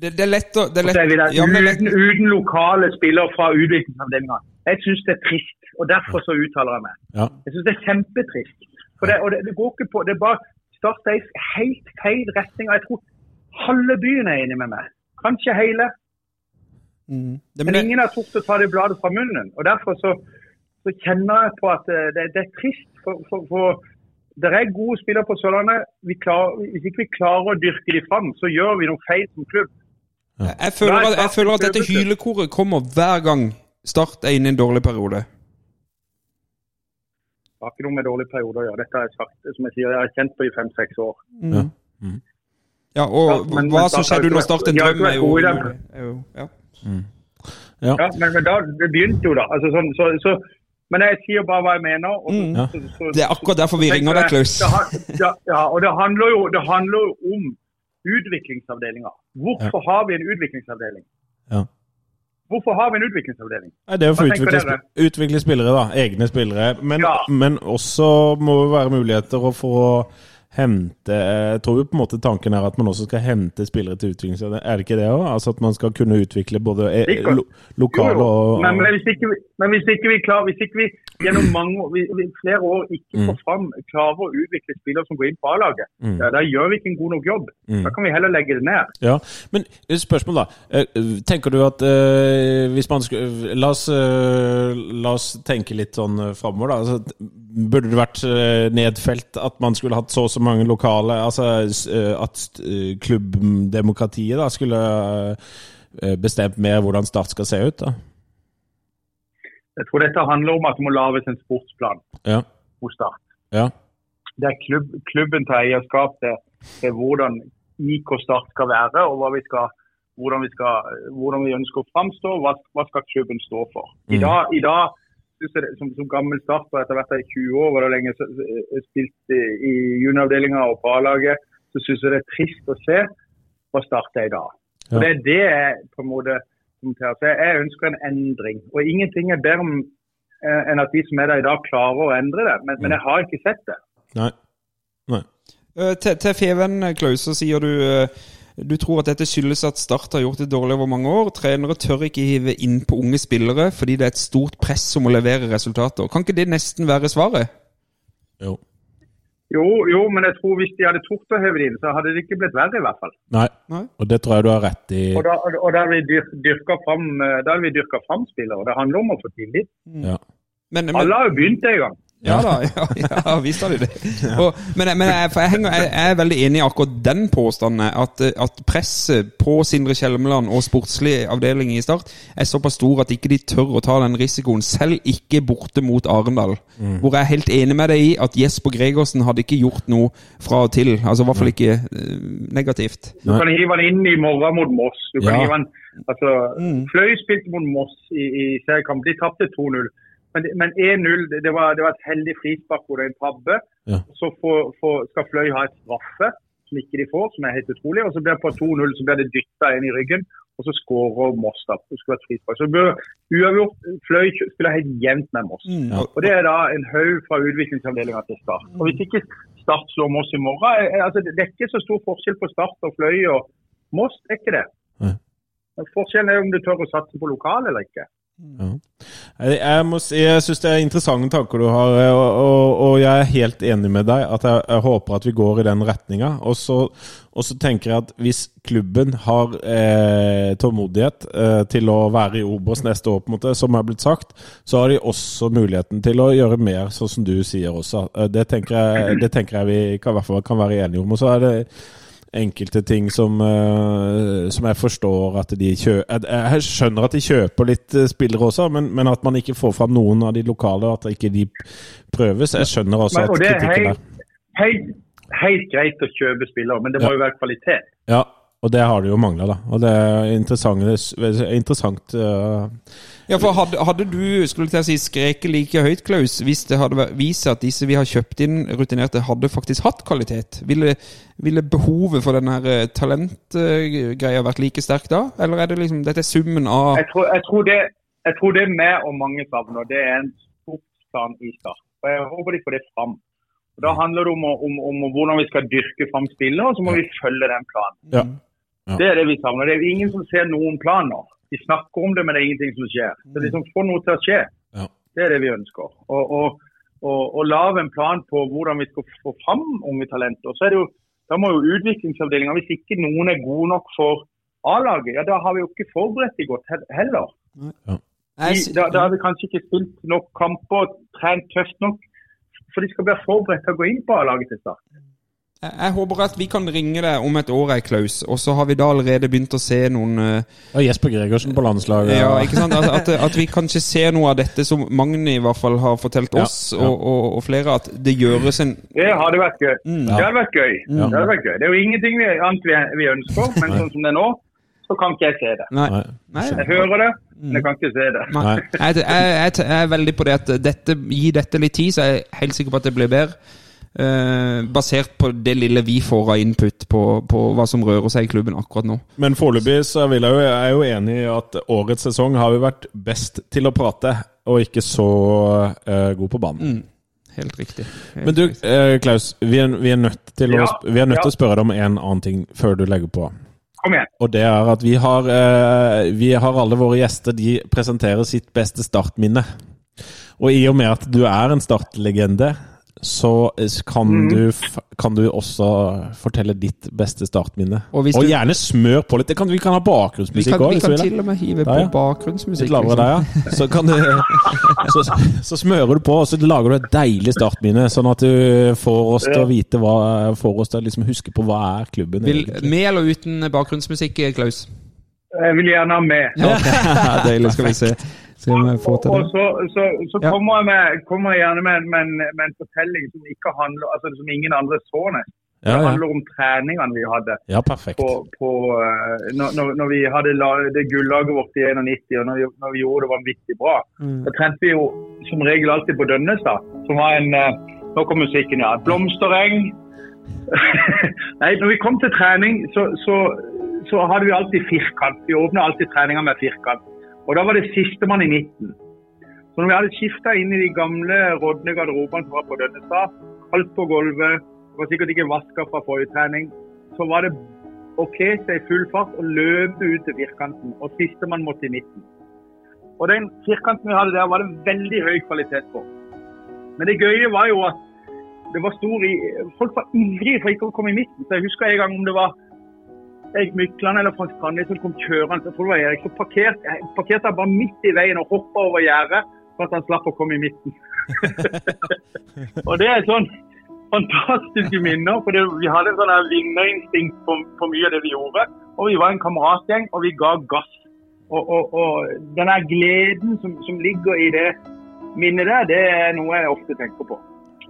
Det, det er lett å det er lett, det er vi der lett, ja, men lett, uten, uten lokale spillere fra utviklingsavdelinga. Jeg syns det er trist, og derfor så uttaler jeg meg. Ja. Jeg syns det er kjempetrist. For det, og det, det går ikke på Det er bare Start i helt feil retning. Og jeg tror halve byen er enig med meg. Kanskje hele. Mm. det, Men men ingen har tort å ta det bladet fra munnen. Og Derfor så, så kjenner jeg på at eh, det, det er trist. For, for, for det er gode spillere på Sørlandet. Vi klarer, hvis ikke vi klarer å dyrke dem fram, så gjør vi noe feil som klubb. Jeg, føler at, jeg føler at dette hylekoret kommer hver gang Start er inne i en dårlig periode. Det har ikke noe med dårlige perioder å gjøre. Dette har jeg sagt, som jeg sier, jeg har kjent på i fem-seks år. Ja. Ja, og Ja, men- hva men som skjedde under Start en drøm, er jo, er ja. Ja. Ja, men, men da, det begynte jo da. Altså, sånn, så, så Men jeg sier bare hva jeg mener. Og, Mm. Ja. så- så- Det er akkurat derfor vi ringer deg, Klaus. det har- Ja, ja, og det handler jo, det handler jo om utviklingsavdelinga. Hvorfor har vi en utviklingsavdeling? Ja. Hvorfor har vi en utviklingsavdeling? Nei, Det er jo for å utvikle, sp- utvikle spillere, da. Egne spillere. Men, Ja. men også må det være muligheter å få hente Jeg tror jo på en måte tanken er at man også skal hente spillere til utviklingsavdeling. Er det ikke det òg? Altså at man skal kunne utvikle både eh, lo, lokale jo. og Men, men, hvis ikke, men hvis ikke vi klarer, hvis ikke vi gjennom mange flere år ikke Mm. får fram, klarer å utvikle spillere som går inn på A-laget, Mm. ja, da gjør vi ikke en god nok jobb. Mm. Da kan vi heller legge det ned. Ja, men spørsmål da. Eh, Tenker du at eh, hvis man skulle La eh, la oss tenke litt sånn eh, framover, da. Altså, burde det vært nedfelt at man skulle hatt så og så mange lokale Altså at klubbdemokratiet da skulle bestemt mer hvordan Start skal se ut? da? Jeg tror dette handler om at det må lages en sportsplan Ja. hos Start. Ja. Der klubb, klubben tar eierskap til, til hvordan IK Start skal være, og vi skal, hvordan, vi skal, hvordan vi ønsker å framstå, hva, hva skal klubben stå for. I Mm. dag, i dag jeg det, som, som gammel Start, og etter hvert i 20 år, var det lenge så- spilt i, i junioravdelinga og på A-laget, så synes jeg det er trist å se hva Start er i dag. Ja. Og Det er det jeg på en måte kommenterer. Så jeg, jeg ønsker en endring. Og ingenting er bedre om, eh, enn at de som er der i dag, klarer å endre det. Men, men jeg har ikke sett det. Nei. Nei. Eh, Til, til Feven, Klaus, så sier du eh, du tror at dette skyldes at Start har gjort det dårlig over mange år. Trenere tør ikke hive inn på unge spillere fordi det er et stort press om å levere resultater. Kan ikke det nesten være svaret? Jo. Jo, jo, men jeg tror hvis de hadde tort å heve det inn, så hadde det ikke blitt verre, i hvert fall. Nei. Og det tror jeg du har rett i. Og da, og da hadde vi dyr, dyrka fram, eh, fram spillere. Det handler om å få tillit. Ja. Men, men, Alle har jo begynt en gang. Ja da, ja, ja visst har de det. Og, men men jeg, for jeg, henger, jeg, jeg er veldig enig i akkurat den påstanden. At, at presset på Sindre Kjelmeland og sportslig avdeling i Start er såpass stor at ikke de tør å ta den risikoen, selv ikke borte mot Arendal. Hvor jeg er helt enig med deg i at Jesper Gregersen hadde ikke gjort noe fra og til. Altså i hvert fall ikke eh, negativt. Du kan hive han inn i morgen mot Moss. Du kan Ja. hive han, altså, Mm. Fløy spilte mot Moss i, i seriekamp. De tapte 2-0. Men, men 1-0 det, det, var, et heldig frispark hvor det er en tabbe. Ja. Så får, får, skal Fløy ha et straffe, som ikke de får, som er helt utrolig. Og så blir det på 2-0 så blir det dytta inn i ryggen, og så skårer Moss. da. Det skulle vært frispark. Så det bør uavgjort. Fløy spiller helt jevnt med Moss. Ja. Og Det er da en haug fra utviklingsavdelinga til Start. Og Hvis ikke Start slår Moss i morgen eh, eh, altså Det er ikke så stor forskjell på Start og Fløy og Moss, det er ikke det. Ja. Forskjellen er om du tør å satse på lokal eller ikke. Jeg, jeg må si, jeg syns det er interessante tanker du har, og, og, og jeg er helt enig med deg. at Jeg, jeg håper at vi går i den retninga. Og, og så tenker jeg at hvis klubben har eh, tålmodighet eh, til å være i Obos neste år, på en måte, som er blitt sagt, så har de også muligheten til å gjøre mer, sånn som du sier også. Eh, Det tenker jeg, det tenker jeg vi kan, i hvert fall kan være enige om. Og så er det enkelte ting som, eh, som jeg forstår at de kjøper Jeg skjønner at de kjøper litt eh, spillere også, men, men at man ikke får fram noen av de lokale, at ikke de prøves. Jeg skjønner også Men, at og det er kritikken helt, helt, helt greit å kjøpe spillere, men det må Ja. jo være kvalitet. Ja, og det har de jo mangla, da. Og det er interessant. Det er interessant eh, Ja, for hadde, hadde du skulle til å si, skreket like høyt, Klaus, hvis det hadde vist seg at disse vi har kjøpt inn rutinerte, hadde faktisk hatt kvalitet? Ville, ville behovet for denne eh, talentgreia vært like sterk da? Eller er det liksom Dette er summen av Jeg tror, jeg tror, det, jeg tror det vi og mange savner, det er en sportsplan i start. Og Jeg håper de får det fram. Og Da handler det om, om, om hvordan vi skal dyrke fram spillet, og så må vi følge den planen. Ja. Ja. Det er det vi savner. Det er ingen som ser noen plan nå. De snakker om det, men det er ingenting som skjer. Så liksom få noe til å skje. Ja. Det er det vi ønsker. Og, og, og, og lage en plan på hvordan vi skal få fram unge talenter. Så er det jo, da må jo utviklingsavdelinga, hvis ikke noen er gode nok for A-laget, ja da har vi jo ikke forberedt de godt heller. Ja. De, da, da har vi kanskje ikke spilt nok kamper trent tøft nok. For de skal være forberedt til å gå inn på A-laget til start. Jeg, håper at vi kan ringe deg om et år, Klaus, og så har vi da allerede begynt å se noen eh, Og Jesper Gregersen på landslaget. Ja, ikke sant? At, at, at vi kanskje ser noe av dette som Magni i hvert fall har fortalt oss, ja. Og, og, og flere, at det gjøres en Det hadde vært gøy. Mm. Det hadde vært gøy. Ja. Det hadde vært gøy. Det er jo ingenting vi, annet vi, vi ønsker, men sånn som det er nå, så kan ikke jeg se det. Nei. Nei. Nei. Jeg hører det, men jeg kan ikke se det. Nei. Jeg, jeg, jeg, jeg er veldig på det at dette, gi dette litt tid, så jeg er helt sikker på at det blir bedre. Eh, basert på det lille vi får av input på, på hva som rører seg i klubben akkurat nå. Men foreløpig så vil jeg jo, jeg er jo enig i at årets sesong har jo vært best til å prate, og ikke så eh, god på banen. Mm. Helt riktig. Helt Men du, eh, Klaus, vi er, vi er nødt til Ja, å, vi er nødt ja. til å spørre deg om en annen ting før du legger på. Kom igjen. Og det er at vi har, eh, vi har alle våre gjester, de presenterer sitt beste startminne. Og i og med at du er en startlegende, så kan, Mhm. du, kan du også fortelle ditt beste startminne. Og hvis Og gjerne smør på litt. Det kan, vi kan ha Vi bakgrunnsmusikk kan, også, vi kan til og med hive Ja, på ja. bakgrunnsmusikk. Litt lavere liksom. der, ja. Så, kan du, så, så smører du på, og så lager du et deilig startminne, sånn at du får oss til å vite hva Får oss til å liksom huske på hva er klubben Vil, egentlig. med eller uten bakgrunnsmusikk, Klaus? Jeg vil gjerne ha med. Ja. Deilig, skal vi se. Det. så, så, så Ja. kommer, jeg med, kommer jeg gjerne med, med, en- med en fortelling som handler, altså som ingen andre så nesten. Ja, Det ja. handler om treningene vi hadde ja, perfekt. på, på eh, når, når- vi hadde la- det gullaget vårt i 91, og når vi, når vi gjorde det vanvittig bra. Mm. Da trente vi jo som regel alltid på Dønnestad, som var en eh, Nå kom musikken, ja. Blomstereng. Nei, når vi kom til trening, så, så, så hadde vi alltid firkant. Vi åpna alltid treninga med firkant. Og da var det sistemann i midten. Så når vi hadde skifta inn i de gamle rådne garderobene som var på Dønnestad, kaldt på gulvet, var sikkert ikke vaska fra forrige trening, så var det å kle seg i full fart og løpe ut til firkanten. Og sistemann måtte i midten. Og den firkanten vi hadde der, var det veldig høy kvalitet på. Men det gøye var jo at det var stor i Folk var ivrige for ikke å komme i midten. Så jeg husker en gang om det var Erik Mykland eller Frank Strandli som kom kjørende. Jeg tror det var Erik. Så parkerte jeg parkerte bare midt i veien og hoppa over gjerdet for at han slapp å komme i midten. og det er sånn fantastiske minner. For det, vi hadde sånn vinnerinstinkt på, på mye av det vi gjorde. Og vi var en kameratgjeng, og vi ga gass. Og, og, og den her gleden som, som ligger i det minnet der, det er noe jeg ofte tenker på.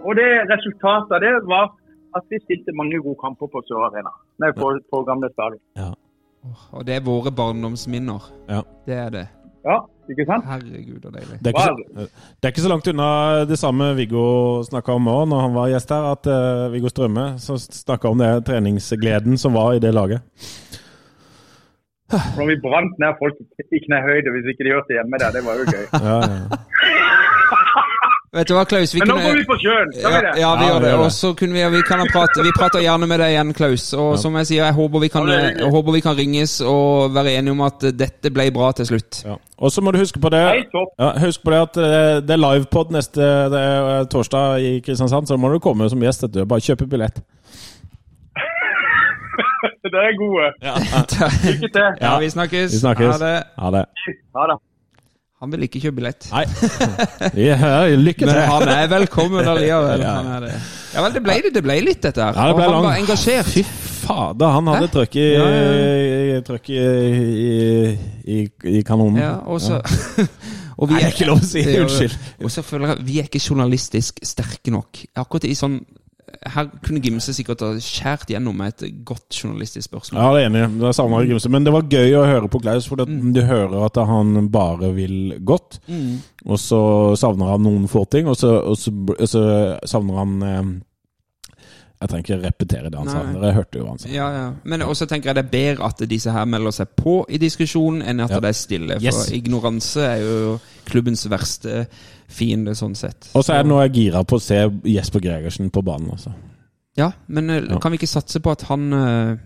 Og det resultatet av det var at vi stilte mange gode kamper på Sør Arena. Nei, på, på gamle stadion. Og det er våre barndomsminner. Ja. Det er det. Ja, ikke sant? Herregud, og deilig. Det er, ikke så, det er ikke så langt unna det samme Viggo snakka om òg, når han var gjest her. At uh, Viggo Strømme snakka om det treningsgleden som var i det laget. Når vi brant ned folk i knehøyde hvis ikke de hørte hjemme der, det var jo gøy. Ja, ja. Vet du hva, Klaus? Vi Men nå kunne- går vi på sjøen, ja, ja, vi Ja, gjør det. det. Og så kunne vi, vi kan prate, vi prater gjerne med deg igjen, Klaus. Og som jeg sier, jeg håper vi kan, Ja, jeg håper vi kan ringes og være enige om at dette ble bra til slutt. Ja. Og så må du huske på det Hei, ja, Husk på det at eh, det er livepod neste det er, eh, torsdag i Kristiansand, så må du komme som gjest. du. Bare kjøpe billett. Det er gode. Lykke til. Ja, vi snakkes. Vi snakkes. Ha det. Ha det. Ha det. Han vil ikke kjøpe billett. Nei. Ja, lykke Men han er velkommen allikevel. Ja. Er. Ja vel, det ble, det ble litt, dette her. Ja, det ble og han langt. var engasjert. Fy fader, han hadde trøkk i, Ja, trøkk i, i, i, i kanonen. Ja, og så og vi Nei, det er ikke lov å si. er Unnskyld. Og så føler jeg vi er ikke journalistisk sterke nok. Akkurat i sånn Her kunne Gimse sikkert ha skjært gjennom med et godt journalistisk spørsmål. Ja, det er enig. Det savner jeg Gimse. Men det var gøy å høre på Klaus, for Mm. du hører at han bare vil godt. Og så savner han noen få ting, og så, og så, og så savner han eh, Jeg trenger ikke repetere det han sa. Nei. Dere hørte jo hva han sa. Ja, ja. Men også tenker jeg det er bedre at disse her melder seg på i diskusjonen, enn at Ja. det er stille. For Yes. ignoranse er jo klubbens verste fiende, sånn sett. Og så er det nå jeg gira på å se Jesper Gregersen på banen. Altså. Ja, men eh, Ja. kan vi ikke satse på at han eh,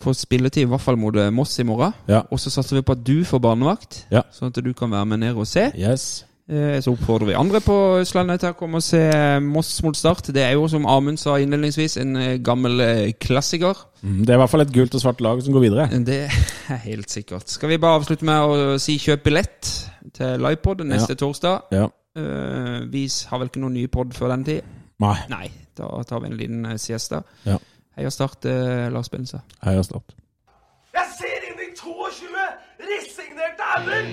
får spilletid, i hvert fall mot eh, Moss i morgen? Ja. Og så satser vi på at du får barnevakt, Ja. sånn at du kan være med ned og se. Yes. Så oppfordrer vi andre på Østlandet til å komme og se Moss mot Start. Det er jo, som Amund sa innledningsvis, en gammel klassiker. Mm, Det er i hvert fall et gult og svart lag som går videre. Det er helt sikkert. Skal vi bare avslutte med å si kjøp billett til livepod neste torsdag? Ja. Eh, vi har vel ikke noen ny pod før den tid? Nei, Nei, da tar vi en liten eh, siesta. Ja. Heia Start, uh, Lars Bindelse. Heia Start. Jeg ser inn i 22 resignerte ender!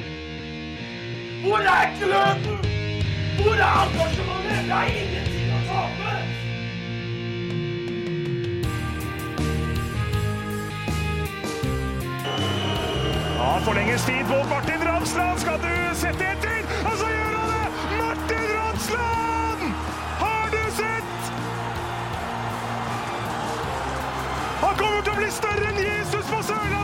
Hvor er gløden? Hvor er engasjementet? Jeg har ingenting å tape! Ja, forlenges tid på Martin Ramsland. Skal du sette etter? Og Russland! Har du sett?! Han kommer til å bli større enn Jesus på Sørlandet!